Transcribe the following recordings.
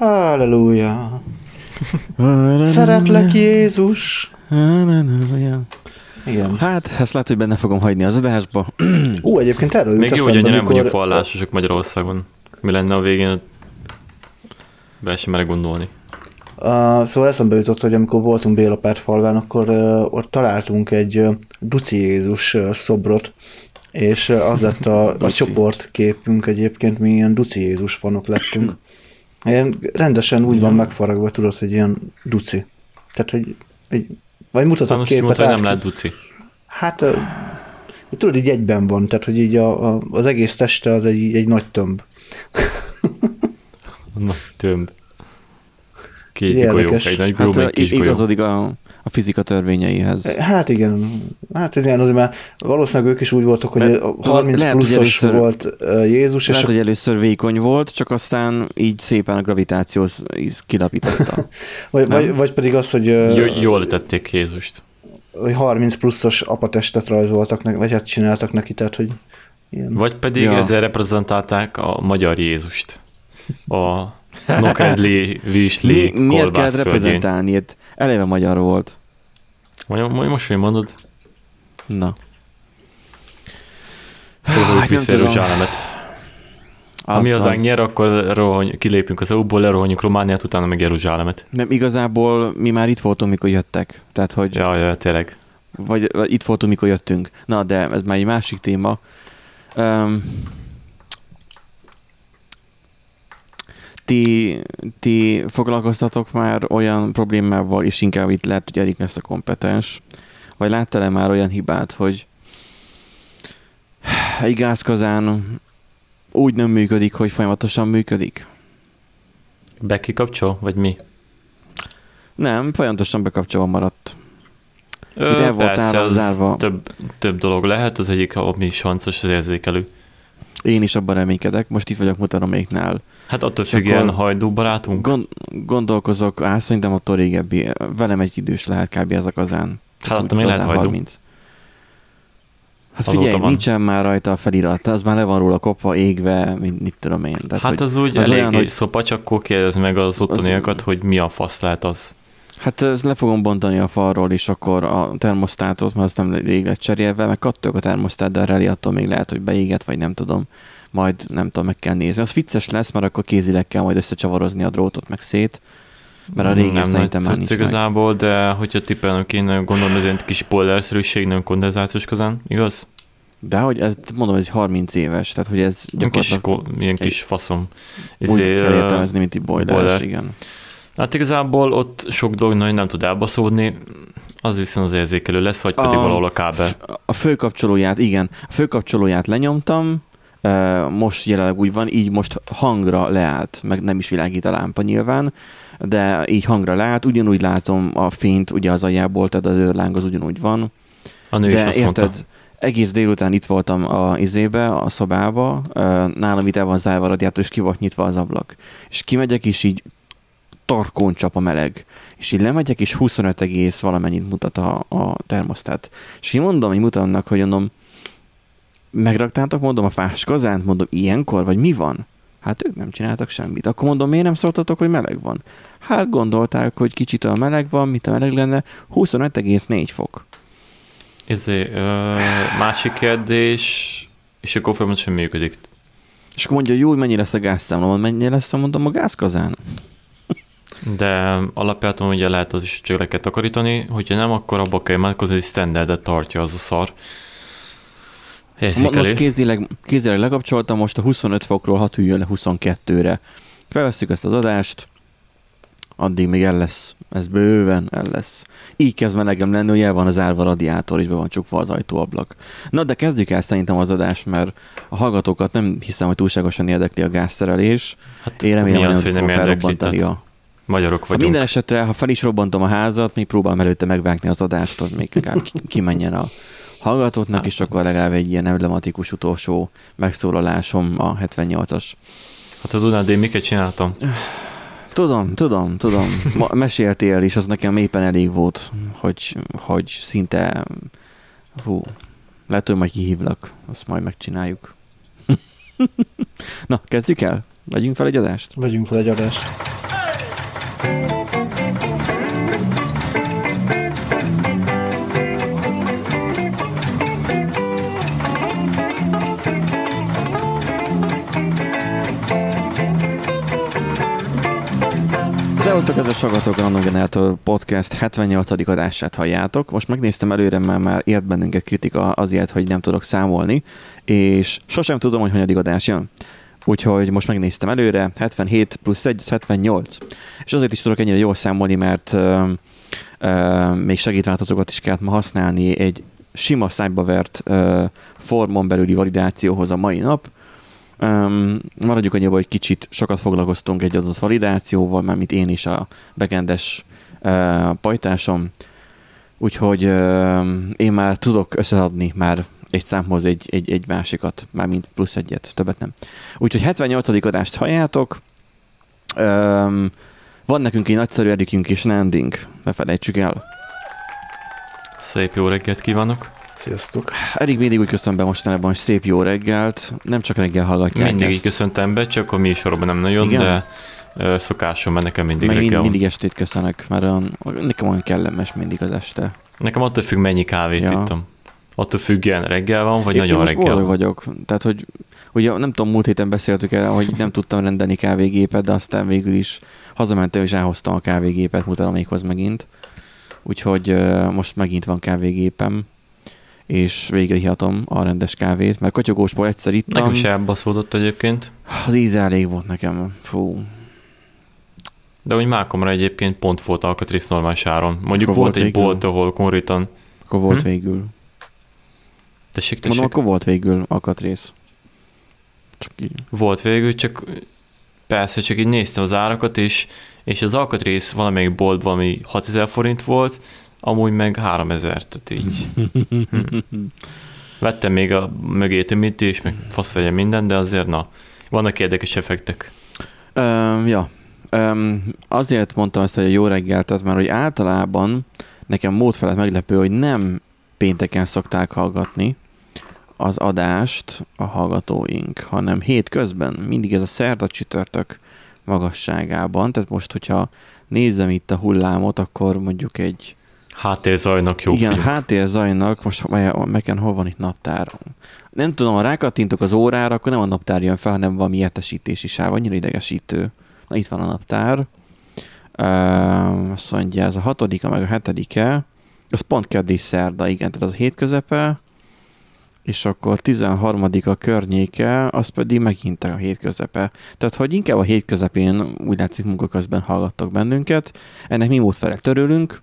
Halleluja. Szeretlek Jézus. Igen. Hát, ezt lehet, hogy benne fogom hagyni az adásba. Ú, egyébként erről Még jó, hogy eszembe, annyira nem amikor- vagyunk vallásosak Magyarországon. Mi lenne a végén? Be sem merek gondolni. Uh, szóval eszembe jutott, hogy amikor voltunk Bélapárt falván, akkor uh, ott találtunk egy uh, Duci Jézus uh, szobrot, és uh, az lett a, a csoportképünk egyébként, mi ilyen Duci Jézus fanok lettünk. Ilyen rendesen úgy van megfaragva, tudod, hogy ilyen Duci. Tehát, hogy egy, vagy mutatok Hát most képet. mondta, nem át- lehet duci. Hát, uh, tudod, így egyben van, tehát, hogy így a, a, az egész teste az egy, egy nagy tömb. Na, tömb. Két Érdekes. golyók, egy nagy Hát grúb, uh, egy kis golyó. igazodik a, a fizika törvényeihez. Hát igen, hát igen, azért már valószínűleg ők is úgy voltak, hogy Mert a tudod, 30 lehet, hogy pluszos először- volt Jézus, és Lehet, a, hogy először vékony volt, csak aztán így szépen a gravitáció így kilapította. vagy, nem? vagy, vagy pedig az, hogy, J- jól tették Jézust. hogy 30 pluszos apatestet rajzoltak, neki, vagy hát csináltak neki, tehát hogy ilyen. Vagy pedig ja. ezzel reprezentálták a magyar Jézust. A Nokedli, Visli, Mi, miért kellett reprezentálni? Ilyet eleve magyar volt. Mondja, mondja, most, hogy mondod, Na. fogjuk nem vissza. Jeruzsálemet. Ha mi Az- az- nyer, akkor rohony, kilépünk az EU-ból, lerohanjuk Romániát, utána meg Jeruzsálemet. Nem, igazából mi már itt voltunk, mikor jöttek. Tehát, hogy Ja, ja, tényleg. vagy, vagy itt voltunk, mikor jöttünk. Na, de ez már egy másik téma. Um, ti, ti foglalkoztatok már olyan problémával, és inkább itt lehet, hogy Erik lesz a kompetens, vagy láttál-e már olyan hibát, hogy egy gázkazán úgy nem működik, hogy folyamatosan működik? Be kikapcsol, vagy mi? Nem, folyamatosan bekapcsolva maradt. Ö, Itt el volt persze, zárva. Több, több dolog lehet, az egyik, ami sancos, az érzékelő. Én is abban reménykedek, most itt vagyok mutadoméknál. Hát attól függően hajdú barátunk. Gond, gondolkozok, á, szerintem attól régebbi, velem egy idős lehet kb. ez a kazán. Hát attól még lehet kazán hajdú. 30. Hát Azóta figyelj, van. nincsen már rajta a felirat, az már le van róla kopva, égve, mint mit tudom én. Tehát, Hát az úgy az elég olyan, hogy- szopa, csak akkor meg az ottaniakat, hogy mi a fasz lehet az. Hát ezt le fogom bontani a falról, és akkor a termosztátot, mert az nem rég lett cserélve, meg kattog a termosztát, de a reli attól még lehet, hogy beéget, vagy nem tudom. Majd nem tudom, meg kell nézni. Az vicces lesz, mert akkor kézileg kell majd összecsavarozni a drótot, meg szét. Mert a régi nem szerintem már nincs meg. igazából, de hogyha tippelnem kéne, gondolom ez egy kis spoilerszerűség, nem kondenzációs kazán, igaz? De hogy ez, mondom, ez 30 éves, tehát hogy ez Ilyen kis, gyakorlatilag ko- ilyen kis faszom. úgy Izé, kell értelmezni, mint egy boiler, boiler. igen. Hát igazából ott sok dolog nagyon nem tud elbaszódni, az viszont az érzékelő lesz, vagy pedig A- valahol a kábel. A főkapcsolóját, igen, a főkapcsolóját lenyomtam, most jelenleg úgy van, így most hangra leállt, meg nem is világít a lámpa nyilván, de így hangra leállt, ugyanúgy látom a fényt ugye az aljából, tehát az őrláng az ugyanúgy van, A nő is de azt érted, mondta. egész délután itt voltam a izébe, a szobába, nálam itt el van zárva a radiátor, és ki volt nyitva az ablak. És kimegyek, és így tarkón csap a meleg. És így lemegyek, és 25 egész valamennyit mutat a, a termosztát. És én mondom, hogy mutatnak, hogy mondom, megraktátok, mondom, a fás kazánt, mondom, ilyenkor, vagy mi van? Hát ők nem csináltak semmit. Akkor mondom, miért nem szóltatok, hogy meleg van? Hát gondolták, hogy kicsit a meleg van, mit a meleg lenne, 25,4 fok. Izé, ö, másik kérdés, és akkor folyamatosan működik. És akkor mondja, jó, hogy mennyi lesz a gázszámla, mennyi lesz, mondom, a gázkazán. De alapjáton ugye lehet az is csak le kell takarítani, hogyha nem, akkor abba kell imádkozni, hogy standardet tartja az a szar. Érzékelő. Most kézileg, kézileg lekapcsoltam, most a 25 fokról hat üljön le 22-re. Felvesszük ezt az adást, addig még el lesz. Ez bőven el lesz. Így kezd melegem lenni, hogy el van az árva radiátor, és be van csukva az ajtóablak. Na, de kezdjük el szerintem az adást, mert a hallgatókat nem hiszem, hogy túlságosan érdekli a gázszerelés. Hát, Én remélem, hogy az, hogy nem érdekli, tehát a... Magyarok Ha vagyunk. minden esetre, ha fel is robbantom a házat, még próbálom előtte megvágni az adást, hogy még legalább ki- kimenjen a hallgatóknak, és akkor legalább egy ilyen emblematikus utolsó megszólalásom a 78-as. Hát ha tudnád, én miket csináltam? Tudom, tudom, tudom. Ma meséltél, és az nekem éppen elég volt, hogy, hogy szinte, hú, lehet, hogy majd kihívlak, azt majd megcsináljuk. Na, kezdjük el? Vegyünk fel egy adást? Vegyünk fel egy adást. Szervusztok, kedves hallgatók, a Random Generator Podcast 78. adását halljátok. Most megnéztem előre, mert már ért bennünket kritika azért, hogy nem tudok számolni, és sosem tudom, hogy hanyadik adás jön. Úgyhogy most megnéztem előre, 77 plusz 1, 78. És azért is tudok ennyire jól számolni, mert uh, uh, még segédváltozókat is kellett ma használni egy sima szájba vert uh, formon belüli validációhoz a mai nap, Um, maradjuk annyiba, hogy kicsit sokat foglalkoztunk egy adott validációval, mert mint én is a bekendes uh, pajtásom, úgyhogy uh, én már tudok összeadni már egy számhoz egy, egy, egy másikat, már mint plusz egyet, többet nem. Úgyhogy 78. adást halljátok, um, van nekünk egy nagyszerű Erikünk és Nanding, ne felejtsük el. Szép jó reggelt kívánok! Sziasztok. Erik mindig úgy köszönöm be mostanában, hogy szép jó reggelt. Nem csak reggel hallgatják Mindig így ezt. köszöntem be, csak a mi sorban nem nagyon, Igen? de szokásom, mert nekem mindig Meg reggel mind, mindig estét köszönök, mert nekem olyan kellemes mindig az este. Nekem attól függ, mennyi kávét Ja. ittam. Attól függően reggel van, vagy én, nagyon én most reggel boldog vagyok. Tehát, hogy ugye nem tudom, múlt héten beszéltük el, hogy nem tudtam rendelni kávégépet, de aztán végül is hazamentem és elhoztam a kávégépet mutatómékhoz megint. Úgyhogy most megint van kávégépem, és végre hihatom a rendes kávét, mert kotyogósból egyszer ittam. Nekem se elbaszódott egyébként, Az íze elég volt nekem. Fú. de úgy Mákomra egyébként pont volt alkatrész normális áron. Mondjuk Akkor volt volt egy végül? bolt, ahol konkrétan... Akkor volt Hm? végül. Tessék, tessék. Mondom, akkor volt végül alkatrész. Csak így. Volt végül, csak persze csak így néztem az árakat, és, és az alkatrész valamelyik bolt valami 6000 forint volt, amúgy meg 3000, tehát így. Hm. Vettem még a mögé tömítés, meg fasz vegye minden, de azért na, vannak érdekes effektek. Um, ja. Um, azért mondtam ezt, hogy a jó reggelt, tehát mert hogy általában nekem mód felett meglepő, hogy nem pénteken szokták hallgatni az adást a hallgatóink, hanem hétközben, mindig ez a szerda csütörtök magasságában, tehát most, hogyha nézem itt a hullámot, akkor mondjuk egy Háttérzajnak jó igen, film. háttérzajnak, most meken hol van itt naptár? Nem tudom, ha rákattintok az órára, akkor nem a naptár jön fel, hanem valami értesítési sáv, annyira idegesítő. Na itt van a naptár. Uh, azt mondja, ez a hatodika, meg a hetedike. Az pont keddi szerda, igen, tehát az a hét közepe, és akkor 13 a környéke, az pedig megint a hét közepe. Tehát, hogy inkább a hét közepén úgy látszik munka közben hallgattok bennünket, ennek mi mód felett törülünk,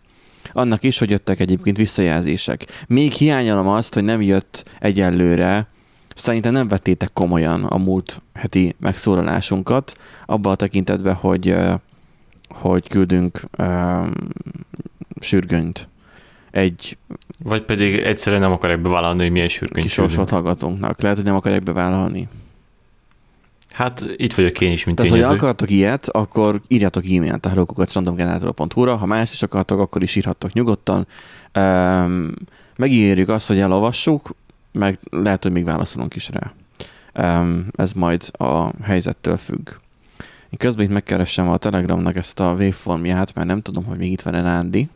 annak is, hogy jöttek egyébként visszajelzések. Még hiányolom azt, hogy nem jött egyelőre, szerintem nem vettétek komolyan a múlt heti megszólalásunkat, abban a tekintetben, hogy, ö, hogy küldünk um, sürgönyt egy Vagy pedig egyszerűen nem akarják bevállalni, hogy milyen sürgőny kisorsott hallgatónknak. Lehet, hogy nem akarják bevállalni. Hát itt vagyok én is, mint Tehát, tényező. akartok ilyet, akkor írjatok e-mailt a hellokukacrandomgenerator.hu-ra, ha más is akartok, akkor is írhattok nyugodtan. Um, megírjuk azt, hogy elolvassuk, meg lehet, hogy még válaszolunk is rá. Um, ez majd a helyzettől függ. Én közben itt megkeresem a Telegramnak ezt a waveformját, mert nem tudom, hogy még itt van-e Nándi.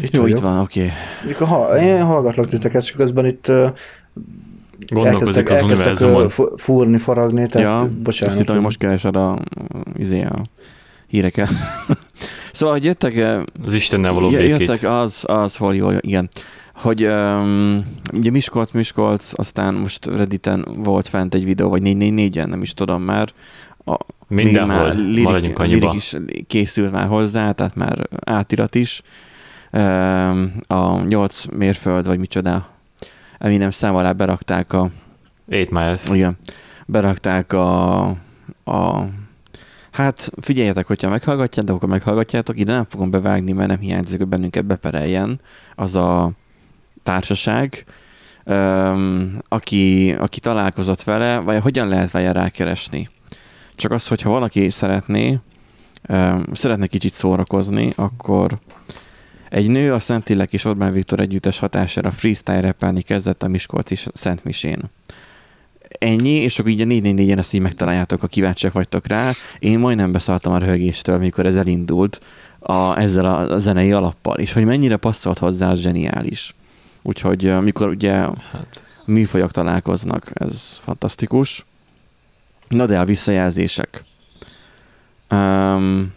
Itt Jó, vagyok. itt van, oké. Mikor ha, én hallgatlak titeket, csak közben itt uh, Gondolkozik az elkezdtek univerzumon. uh, fu- fúrni, faragni, tehát Ja, bocsánat. Azt hittem, hogy most keresed a, izé, a híreket. szóval, hogy jöttek, Az Istennel való Jö- békét. Jöttek az, az, hol jól, igen. Hogy um, ugye Miskolc, Miskolc, aztán most Redditen volt fent egy videó, vagy 444-en, nem is tudom már. A, még Mindenhol. már lirik, lirik is készült már hozzá, tehát már átirat is. A 8 mérföld, vagy micsoda, Eminem szám alá berakták a, Eight Miles. igen, berakták a, a Hát figyeljetek, hogyha meghallgatjátok, akkor meghallgatjátok, ide nem fogom bevágni, mert nem hiányzik, hogy bennünket bepereljen az a társaság, öm, aki, aki találkozott vele, vagy hogyan lehet vele rákeresni. Csak az, hogyha valaki szeretné, öm, szeretne kicsit szórakozni, akkor egy nő a Szentilek és Orbán Viktor együttes hatására freestyle rappelni kezdett a Miskolci Szent Misén. ennyi, és akkor így a 444-en ezt így megtaláljátok, ha kíváncsiak vagytok rá. Én majdnem beszálltam a röhögéstől, mikor ez elindult a, ezzel a, a zenei alappal, és hogy mennyire passzolt hozzá, az zseniális. Úgyhogy amikor ugye Hát, műfajok találkoznak, ez fantasztikus. Na de a visszajelzések. Um,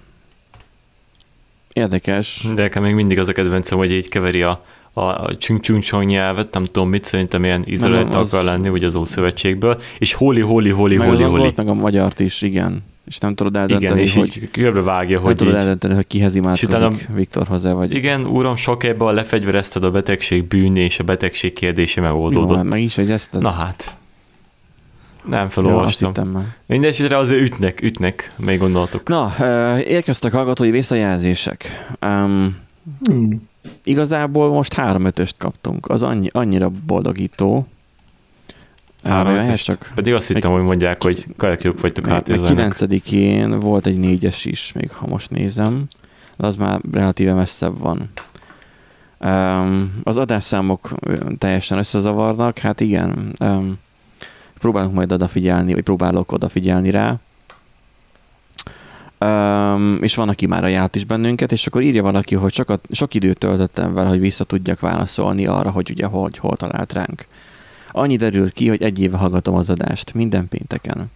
érdekes. de nekem még mindig az a kedvencem, hogy így keveri a, a, csünk nyelvet, nem tudom mit, szerintem ilyen izraelit az- akar lenni, ugye az Ószövetségből, és holi, holi, holi, Meg holi, az holi. meg a magyart is, igen. És nem tudod Igen, eldönteni, és hogy, körbevágja, nem hogy tudod így, eldönteni, hogy kihez imádkozik utána- Viktorhoz vagy igen, uram, sok ebben lefegyverezted a betegség bűn, és a betegség kérdése megoldódott. meg is, hogy ezt Na hát. Nem felolvastam. már. Mindenesetre azért ütnek, ütnek, még gondoltok. Na, érkeztek hallgatói visszajelzések. Um, Hmm. igazából most három ötöst kaptunk. Az annyi, annyira boldogító. Három Három ötöst. csak. Pedig azt hittem, hogy mondják, hogy kajakjuk vagytok meg hátérzőnek. kilencedikén volt egy négyes is, még ha most nézem. De az már relatíve messzebb van. Um, az adásszámok teljesen összezavarnak, hát igen. Um, próbálunk majd odafigyelni, vagy próbálok odafigyelni rá. Um, és van, aki már ajánlott is bennünket, és akkor írja valaki, hogy sokat, sok időt töltöttem vele, hogy vissza tudjak válaszolni arra, hogy ugye hol, hol talált ránk. Annyi derült ki, hogy egy éve hallgatom az adást, minden pénteken.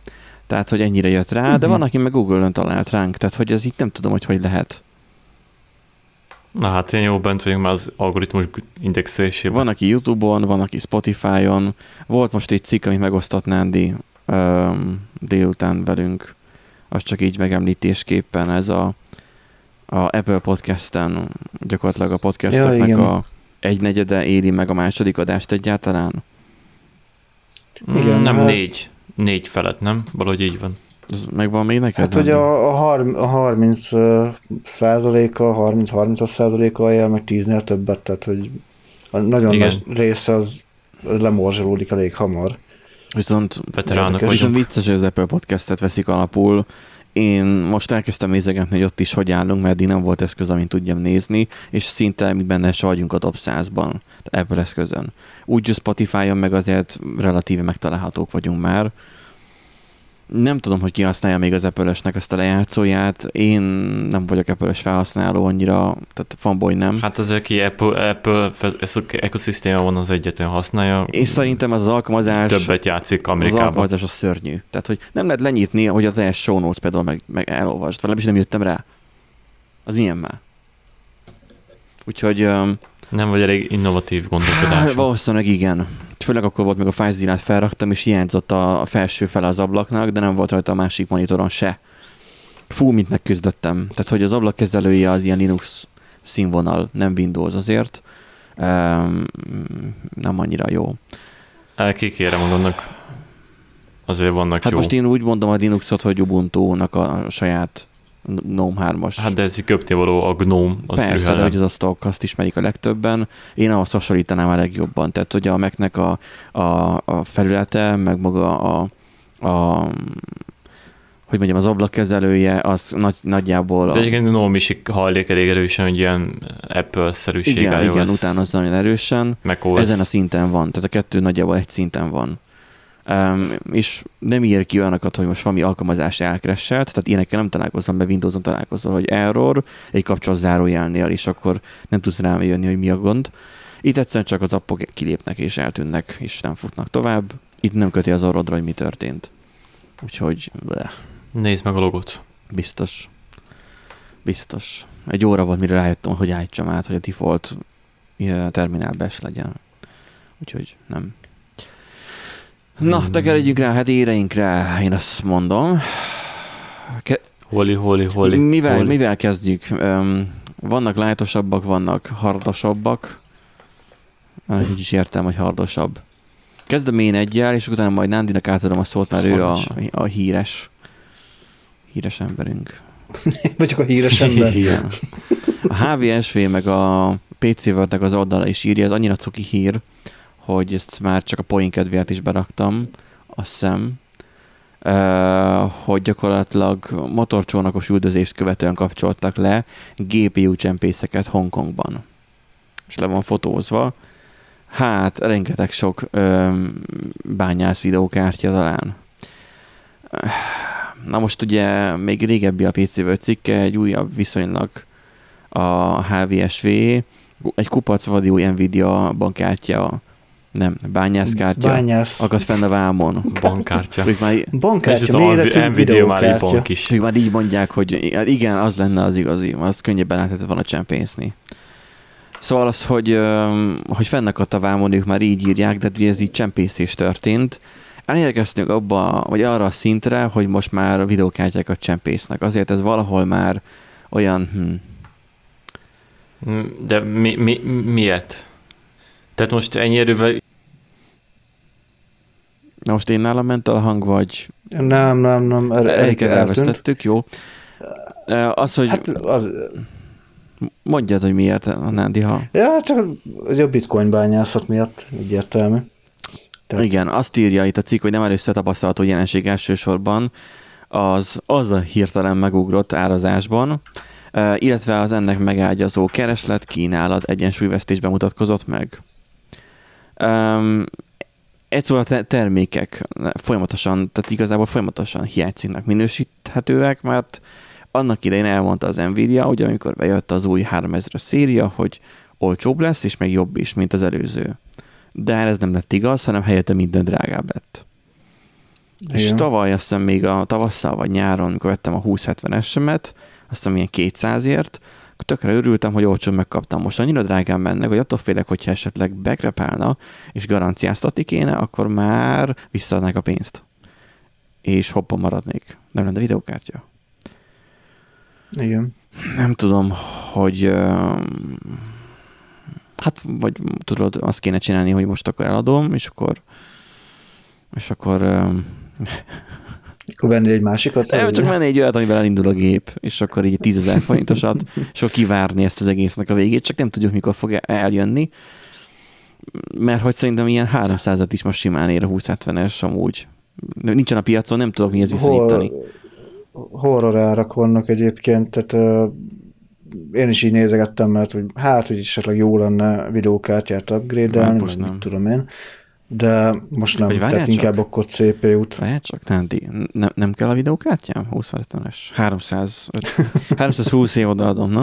Tehát, hogy ennyire jött rá, de Mhm. van, aki meg Google-ön talált ránk, tehát, hogy ez itt nem tudom, hogy hogy lehet. Na hát én jó bent vagyunk már az algoritmus indexelésében. Van, aki YouTube-on, van, aki Spotify-on. Volt most egy cikk, amit megosztott Nándi um, délután velünk. Az csak így megemlítésképpen ez a, a Apple Podcast-en gyakorlatilag a podcasteknek igen. a egynegyede éli meg a második adást egyáltalán. Igen, Igen, nem hát- négy. Négy felett, nem? Valahogy így van. Ez megvan még neked? Hát ugye a, a, harm, a 30 ö, százaléka, 30-30 százaléka ajánl, meg 10-nél többet, tehát hogy a nagyon Igen. nagy része az, az lemorzsolódik elég hamar. Viszont Veteránok. Viszont vicces, hogy az Apple Podcast-et veszik alapul. Én most elkezdtem nézegetni, hogy ott is hogy állunk, mert eddig nem volt eszköz, amit tudjam nézni, és szinte mi benne se vagyunk a top 100-ban, Apple eszközön. Úgy Spotify-on meg azért relatíve megtalálhatók vagyunk már. Nem tudom, hogy ki használja még az apple ezt a lejátszóját. Én nem vagyok apple felhasználó annyira, tehát fanboy nem. Hát az, aki Apple, Apple a ekoszisztéma van, az egyetlen használja. és szerintem az az alkalmazás... Többet játszik Az Amerikában. alkalmazás az szörnyű. Tehát, hogy nem lehet lenyitni, hogy az első show notes például meg, meg elolvasd. Legalábbis nem jöttem rá. Az milyen már? Úgyhogy um, Nem vagy elég innovatív gondolkodás. valószínűleg igen. Főleg akkor volt, még a FileZilla-t felraktam, és hiányzott a, felső fele az ablaknak, de nem volt rajta a másik monitoron se. Fú, mint megküzdöttem. Tehát, hogy az ablakkezelője az ilyen Linux színvonal, nem Windows azért. Um, nem annyira jó. Kikérem magamnak. Azért vannak Hát jó. most én úgy mondom a Linuxot, hogy Ubuntu-nak a saját GNOME 3-as. Hát de ez köpni való a Gnome. Az Persze, de hogy az a stock, azt ismerik a legtöbben. Én ahhoz hasonlítanám a legjobban. Tehát, hogy a Mac-nek a, a, a felülete, meg maga a, a hogy mondjam, az ablakkezelője, az nagy, nagyjából... De A, egyébként Gnome is hajlik elég erősen, hogy ilyen Apple-szerűség igen, igen, utánozza nagyon erősen. macOS. Ezen a szinten van, tehát a kettő nagyjából egy szinten van. Um, és nem ír ki olyanokat, hogy most valami alkalmazás elkresselt, tehát ilyenekkel nem találkozom, be Windows-on találkozol, hogy error, egy kapcsolat zárójelnél, és akkor nem tudsz rám jönni, hogy mi a gond. Itt egyszerűen csak az appok kilépnek és eltűnnek, és nem futnak tovább. Itt nem köti az orrodra, hogy mi történt. Úgyhogy bleh, Nézd meg a logot. biztos. Biztos. Egy óra volt, mire rájöttem, hogy állítsam át, hogy a default terminál bes legyen. Úgyhogy nem. Na, tekeredjünk rá a heti éreinkre, én azt mondom. Ke- Holi, holi, holi. mivel, holi. mivel kezdjük? Um, vannak lájtosabbak, vannak hardosabbak. Annak nincs is értem, hogy hardosabb. Kezdem én egyel, és utána majd Nándinak átadom a szót, mert ő a, a híres. Híres emberünk. Vagyok a híres ember. Igen. A HVSV meg a PC world az oldala is írja, ez annyira cuki hír, hogy ezt már csak a poén kedvéért is beraktam, azt hiszem, hogy gyakorlatilag motorcsónakos üldözést követően kapcsoltak le GPU csempészeket Hongkongban. És le van fotózva. Hát, rengeteg sok ö, bányász videókártya talán. Na most ugye még régebbi a PC World cikke, egy újabb viszonylag a HVSV, egy kupac vadi új Nvidia bankkártya, nem, bányászkártya, Bányász. akad fenn a vámon. Bankkártya. Ők már, Bankkártya, méretű videókártya. is. ők már így mondják, hogy hát igen, az lenne az igazi, az könnyebben lehetett volna csempészni. Szóval az, hogy, hogy fennakadt a vámon, ők már így írják, de ugye ez így csempészés történt. Elérkeztünk abba, vagy arra a szintre, hogy most már a videókártyákat csempésznek. Azért ez valahol már olyan, hm, De mi, mi, miért? Tehát most ennyi erővel na most én nálam ment a hang, vagy Nem, nem, nem. Er, Eriket elvesztettük, jó. Az, hogy Hát az, mondjad, hogy miért, a Nándi, ha... ja, csak ugye a bitcoin bányászat miatt egyértelmű. Tehát- Igen, azt írja itt a cikk, hogy nem először tapasztalható jelenség elsősorban az, az a hirtelen megugrott árazásban, illetve az ennek megágyazó kereslet, kínálat egyensúlyvesztésben mutatkozott meg. Um, egy szóval a te- termékek folyamatosan, tehát igazából folyamatosan hiánycikknak minősíthetőek, mert annak idején elmondta az Nvidia, hogy amikor bejött az új 3000-es széria, hogy olcsóbb lesz, és meg jobb is, mint az előző. De ez nem lett igaz, hanem helyette minden drágább lett. És Igen. tavaly azt hiszem még a tavasszal vagy nyáron, amikor vettem a 2070-esemet, azt hiszem ilyen 200-ért, akkor tökre örültem, hogy olcsón megkaptam. Most annyira drágán mennek, hogy attól félek, hogyha esetleg bekrepálna, és garanciáztatni kéne, akkor már visszaadnák a pénzt. És hoppa maradnék. Nem lenne videókártya. Igen. Nem tudom, hogy hát vagy tudod, azt kéne csinálni, hogy most akkor eladom, és akkor és akkor Akkor venni egy másikat. nem, csak menni egy olyat, amivel elindul a gép, és akkor így 10 ezer forintosat, és akkor kivárni ezt az egésznek a végét, csak nem tudjuk, mikor fog eljönni, mert hogy szerintem ilyen 300-at is most simán ér a 2070-es amúgy. Nincsen a piacon, nem tudok mihez viszonyítani. Hol, horror árak vannak egyébként, tehát uh, én is így nézegettem, mert hogy hát, hogy esetleg jó lenne videókártyát upgrade-elni, most nem. tudom én, de most nem, Vagy várjál tehát csak. inkább akkor CPU-t. Lehet csak, Nándi, nem, nem kell a videókártyám? 2070-es? 300, 320 év odaadom, na?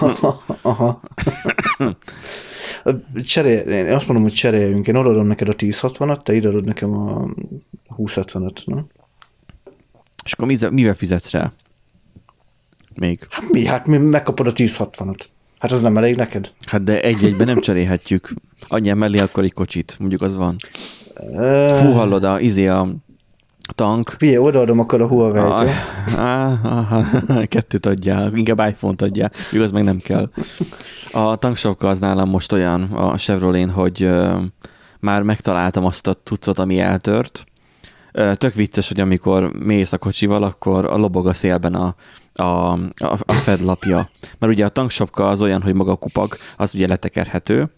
Aha. Aha. Cserél, én azt mondom, hogy cseréljünk. Én odaadom neked a 1060-at, te ide adod nekem a 2070-et, na? És akkor mivel fizetsz rá? Még. Hát mi? Hát mi megkapod a 1060-at. Hát az nem elég neked? Hát de egy-egyben nem cserélhetjük. Adjál mellé akkor egy kocsit, mondjuk az van. Fú, hallod, a, izé a tank. Figyelj, odaadom akkor a Huawei-t, Ah, kettőt adjál, inkább iPhone-t adjál, igaz, meg nem kell. A tanksapka az nálam most olyan a Chevrolet, hogy már megtaláltam azt a tucot, ami eltört. Tök vicces, hogy amikor mész a kocsival, akkor a lobog a szélben a, a, a, a fedlapja. Mert ugye a tanksapka az olyan, hogy maga a kupag, az ugye letekerhető,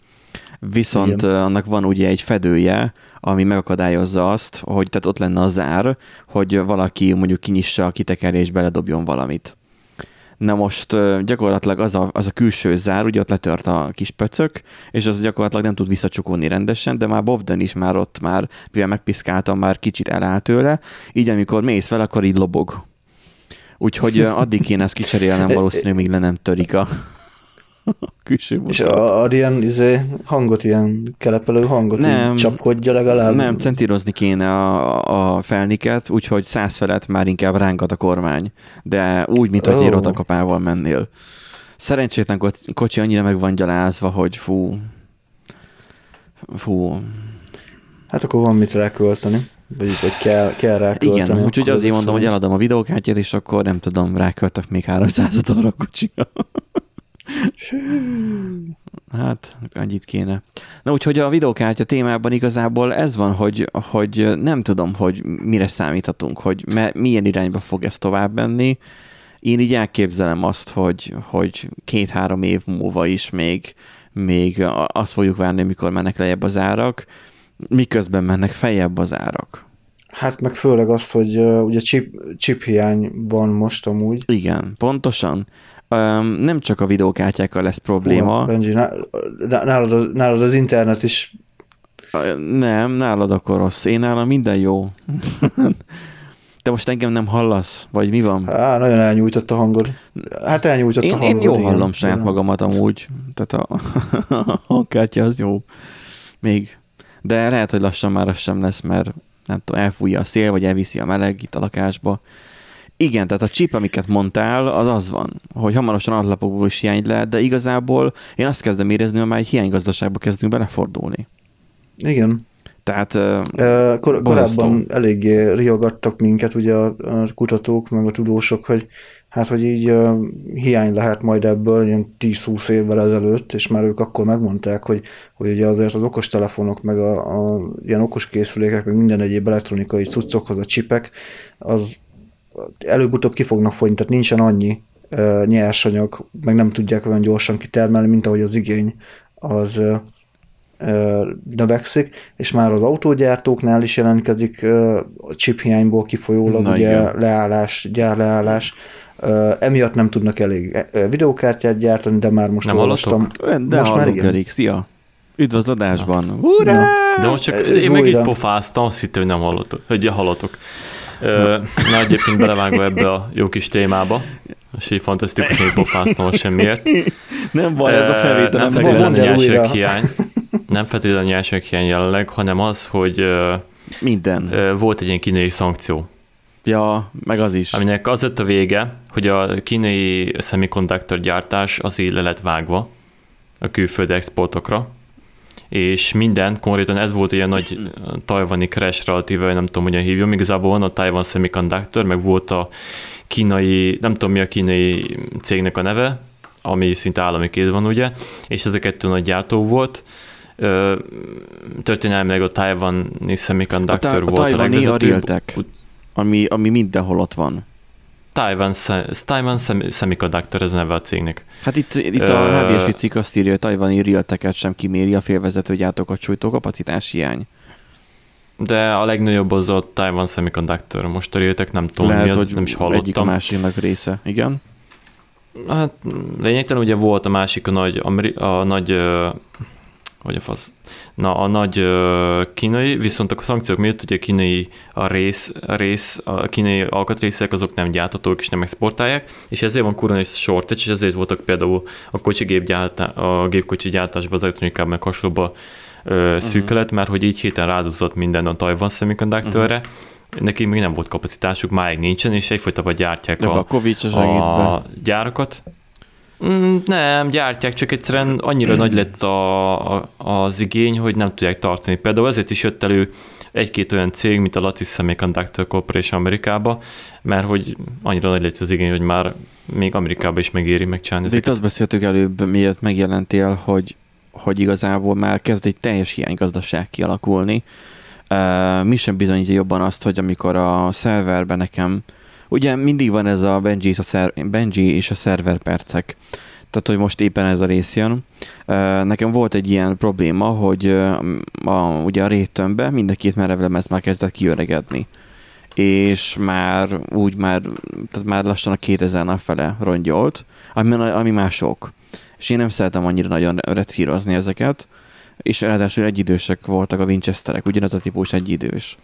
viszont Igen. annak van ugye egy fedője, ami megakadályozza azt, hogy tehát ott lenne a zár, hogy valaki mondjuk kinyissa a kitekerje és beledobjon valamit. Na most gyakorlatilag az a, az a külső zár, ugye ott letört a kis pöcök, és az gyakorlatilag nem tud visszacsukolni rendesen, de már Bovden is már ott már, mivel megpiszkáltam, már kicsit elállt tőle, így amikor mész fel, akkor így lobog. Úgyhogy addig kéne ezt kicserélnem valószínűleg, míg le nem törik a külső És motor. a- ad ilyen izé, hangot, ilyen kelepelő hangot, Nem. csapkodja legalább. Nem, centírozni kéne a, a felniket, úgyhogy száz felett már inkább rángat a kormány. De úgy, mint hogy egy rotakapával mennél. Szerencsétlen koc- kocsi annyira meg van gyalázva, hogy fú, fú, Hát akkor van mit rákölteni. Vagy, vagy kell, kell rákölteni. igen, úgyhogy azért mondom, hogy eladom a videókártyát, és akkor nem tudom, ráköltök még 300 arra a kocsira. Hát, annyit kéne. Na úgyhogy a videókártya témában igazából ez van, hogy, hogy nem tudom, hogy mire számíthatunk, hogy me, milyen irányba fog ez tovább menni. Én így elképzelem azt, hogy, hogy két-három év múlva is még, még azt fogjuk várni, mikor mennek lejjebb az árak, miközben mennek feljebb az árak. Hát meg főleg az, hogy uh, ugye chip, chip hiány van most amúgy. Igen, pontosan. Nem csak a videókártyákkal lesz probléma. Hú, Benji, nálad, nálad az internet is... Nem, nálad akkor rossz. Én nálam minden jó. Te most engem nem hallasz? Vagy mi van? Á, nagyon elnyújtott a hangod. Hát elnyújtott én, a hangod. Én jó igen. hallom saját magamat amúgy. Tehát a, a hangkártya az jó. Még. De lehet, hogy lassan már az sem lesz, mert nem tudom, elfújja a szél, vagy elviszi a meleg itt a lakásba. Igen, tehát a chip, amiket mondtál, az az van, hogy hamarosan atlapokból is hiány lehet, de igazából én azt kezdem érezni, hogy már egy hiánygazdaságba kezdünk belefordulni. Igen. Tehát uh, kor- korábban eléggé riogattak minket ugye a, a kutatók, meg a tudósok, hogy hát, hogy így uh, hiány lehet majd ebből ilyen 10-20 évvel ezelőtt, és már ők akkor megmondták, hogy, hogy ugye azért az okostelefonok, meg a, a ilyen okos készülékek, meg minden egyéb elektronikai cuccokhoz a csipek, az előbb-utóbb ki fognak fogyni, tehát nincsen annyi uh, nyersanyag, meg nem tudják olyan gyorsan kitermelni, mint ahogy az igény az uh, növekszik, és már az autógyártóknál is jelentkezik a chip hiányból kifolyólag Na, ugye igen. leállás, gyárleállás, emiatt nem tudnak elég videókártyát gyártani, de már most nem olvastam. De most már igen. Elég. Szia! Üdv az adásban! Ja. De most csak én meg itt pofáztam, azt hittem, hogy nem hallotok, hogy hallotok. Uh, na egyébként belevágva ebbe a jó kis témába, és így fantasztikus, hogy pofáztam semmiért. Nem baj, ez a felvétel nem feltétlenül a hiány nem feltétlenül a nyersanyaghiány jelenleg, hanem az, hogy minden volt egy ilyen kínai szankció. Ja, meg az is. Aminek az lett a vége, hogy a kínai semiconductor gyártás az így le lett vágva a külföldi exportokra, és minden, konkrétan ez volt ilyen nagy tajvani crash relatíve, nem tudom, hogyan hívjam, igazából van a Taiwan Semiconductor, meg volt a kínai, nem tudom mi a kínai cégnek a neve, ami szinte állami kéz van, ugye, és ez a kettő nagy gyártó volt, történelmileg a Taiwani Semiconductor a ta- volt a, a legvezetőbb. A ami, ami mindenhol ott van. Taiwan, Taiwan Semiconductor, ez neve a cégnek. Hát itt, itt a HVS cikk azt írja, hogy Taiwani Realtek-et sem kiméri a félvezető gyártókat sújtó kapacitás hiány. De a legnagyobb az a Taiwan Semiconductor. Most a Realtek nem tudom, Lehet, mi az, hogy nem is hallottam. egyik a másiknak része, igen. Hát lényegtelen ugye volt a másik a nagy, a nagy vagy a fasz. Na, a nagy kínai, viszont a szankciók miatt ugye a kínai a rész, a rész, a kínai alkatrészek azok nem gyártatók és nem exportálják, és ezért van kurva egy shortage, és ezért voltak például a kocsi gépgyártá, a gépkocsi gyártásban, az elektronikában meg hasonlóban uh, szűkölet, uh-huh. mert hogy így héten rádozott minden a Taiwan Semiconductorre, uh-huh. neki még nem volt kapacitásuk, máig nincsen, és egyfolytában gyártják a, a, a gyárakat. Mm, nem, gyártják, csak egyszerűen annyira nagy lett a, a, az igény, hogy nem tudják tartani. Például ezért is jött elő egy-két olyan cég, mint a Lattice Semiconductor Corporation Amerikába, mert hogy annyira nagy lett az igény, hogy már még Amerikába is megéri megcsinálni. De itt azt beszéltük előbb, miért megjelentél, hogy, hogy igazából már kezd egy teljes hiánygazdaság kialakulni. Uh, mi sem bizonyítja jobban azt, hogy amikor a szerverben nekem Ugye mindig van ez a Benji és a, szer- Benji és a szerver percek. Tehát, hogy most éppen ez a rész jön. Nekem volt egy ilyen probléma, hogy a, ugye a rétömbe mind a két merevlemez már kezdett kiöregedni és már úgy már, tehát már lassan a 2000 nap fele rongyolt, ami, ami már sok. És én nem szeretem annyira nagyon recírozni ezeket, és ráadásul egyidősek voltak a Winchesterek, ugyanaz a típus egyidős.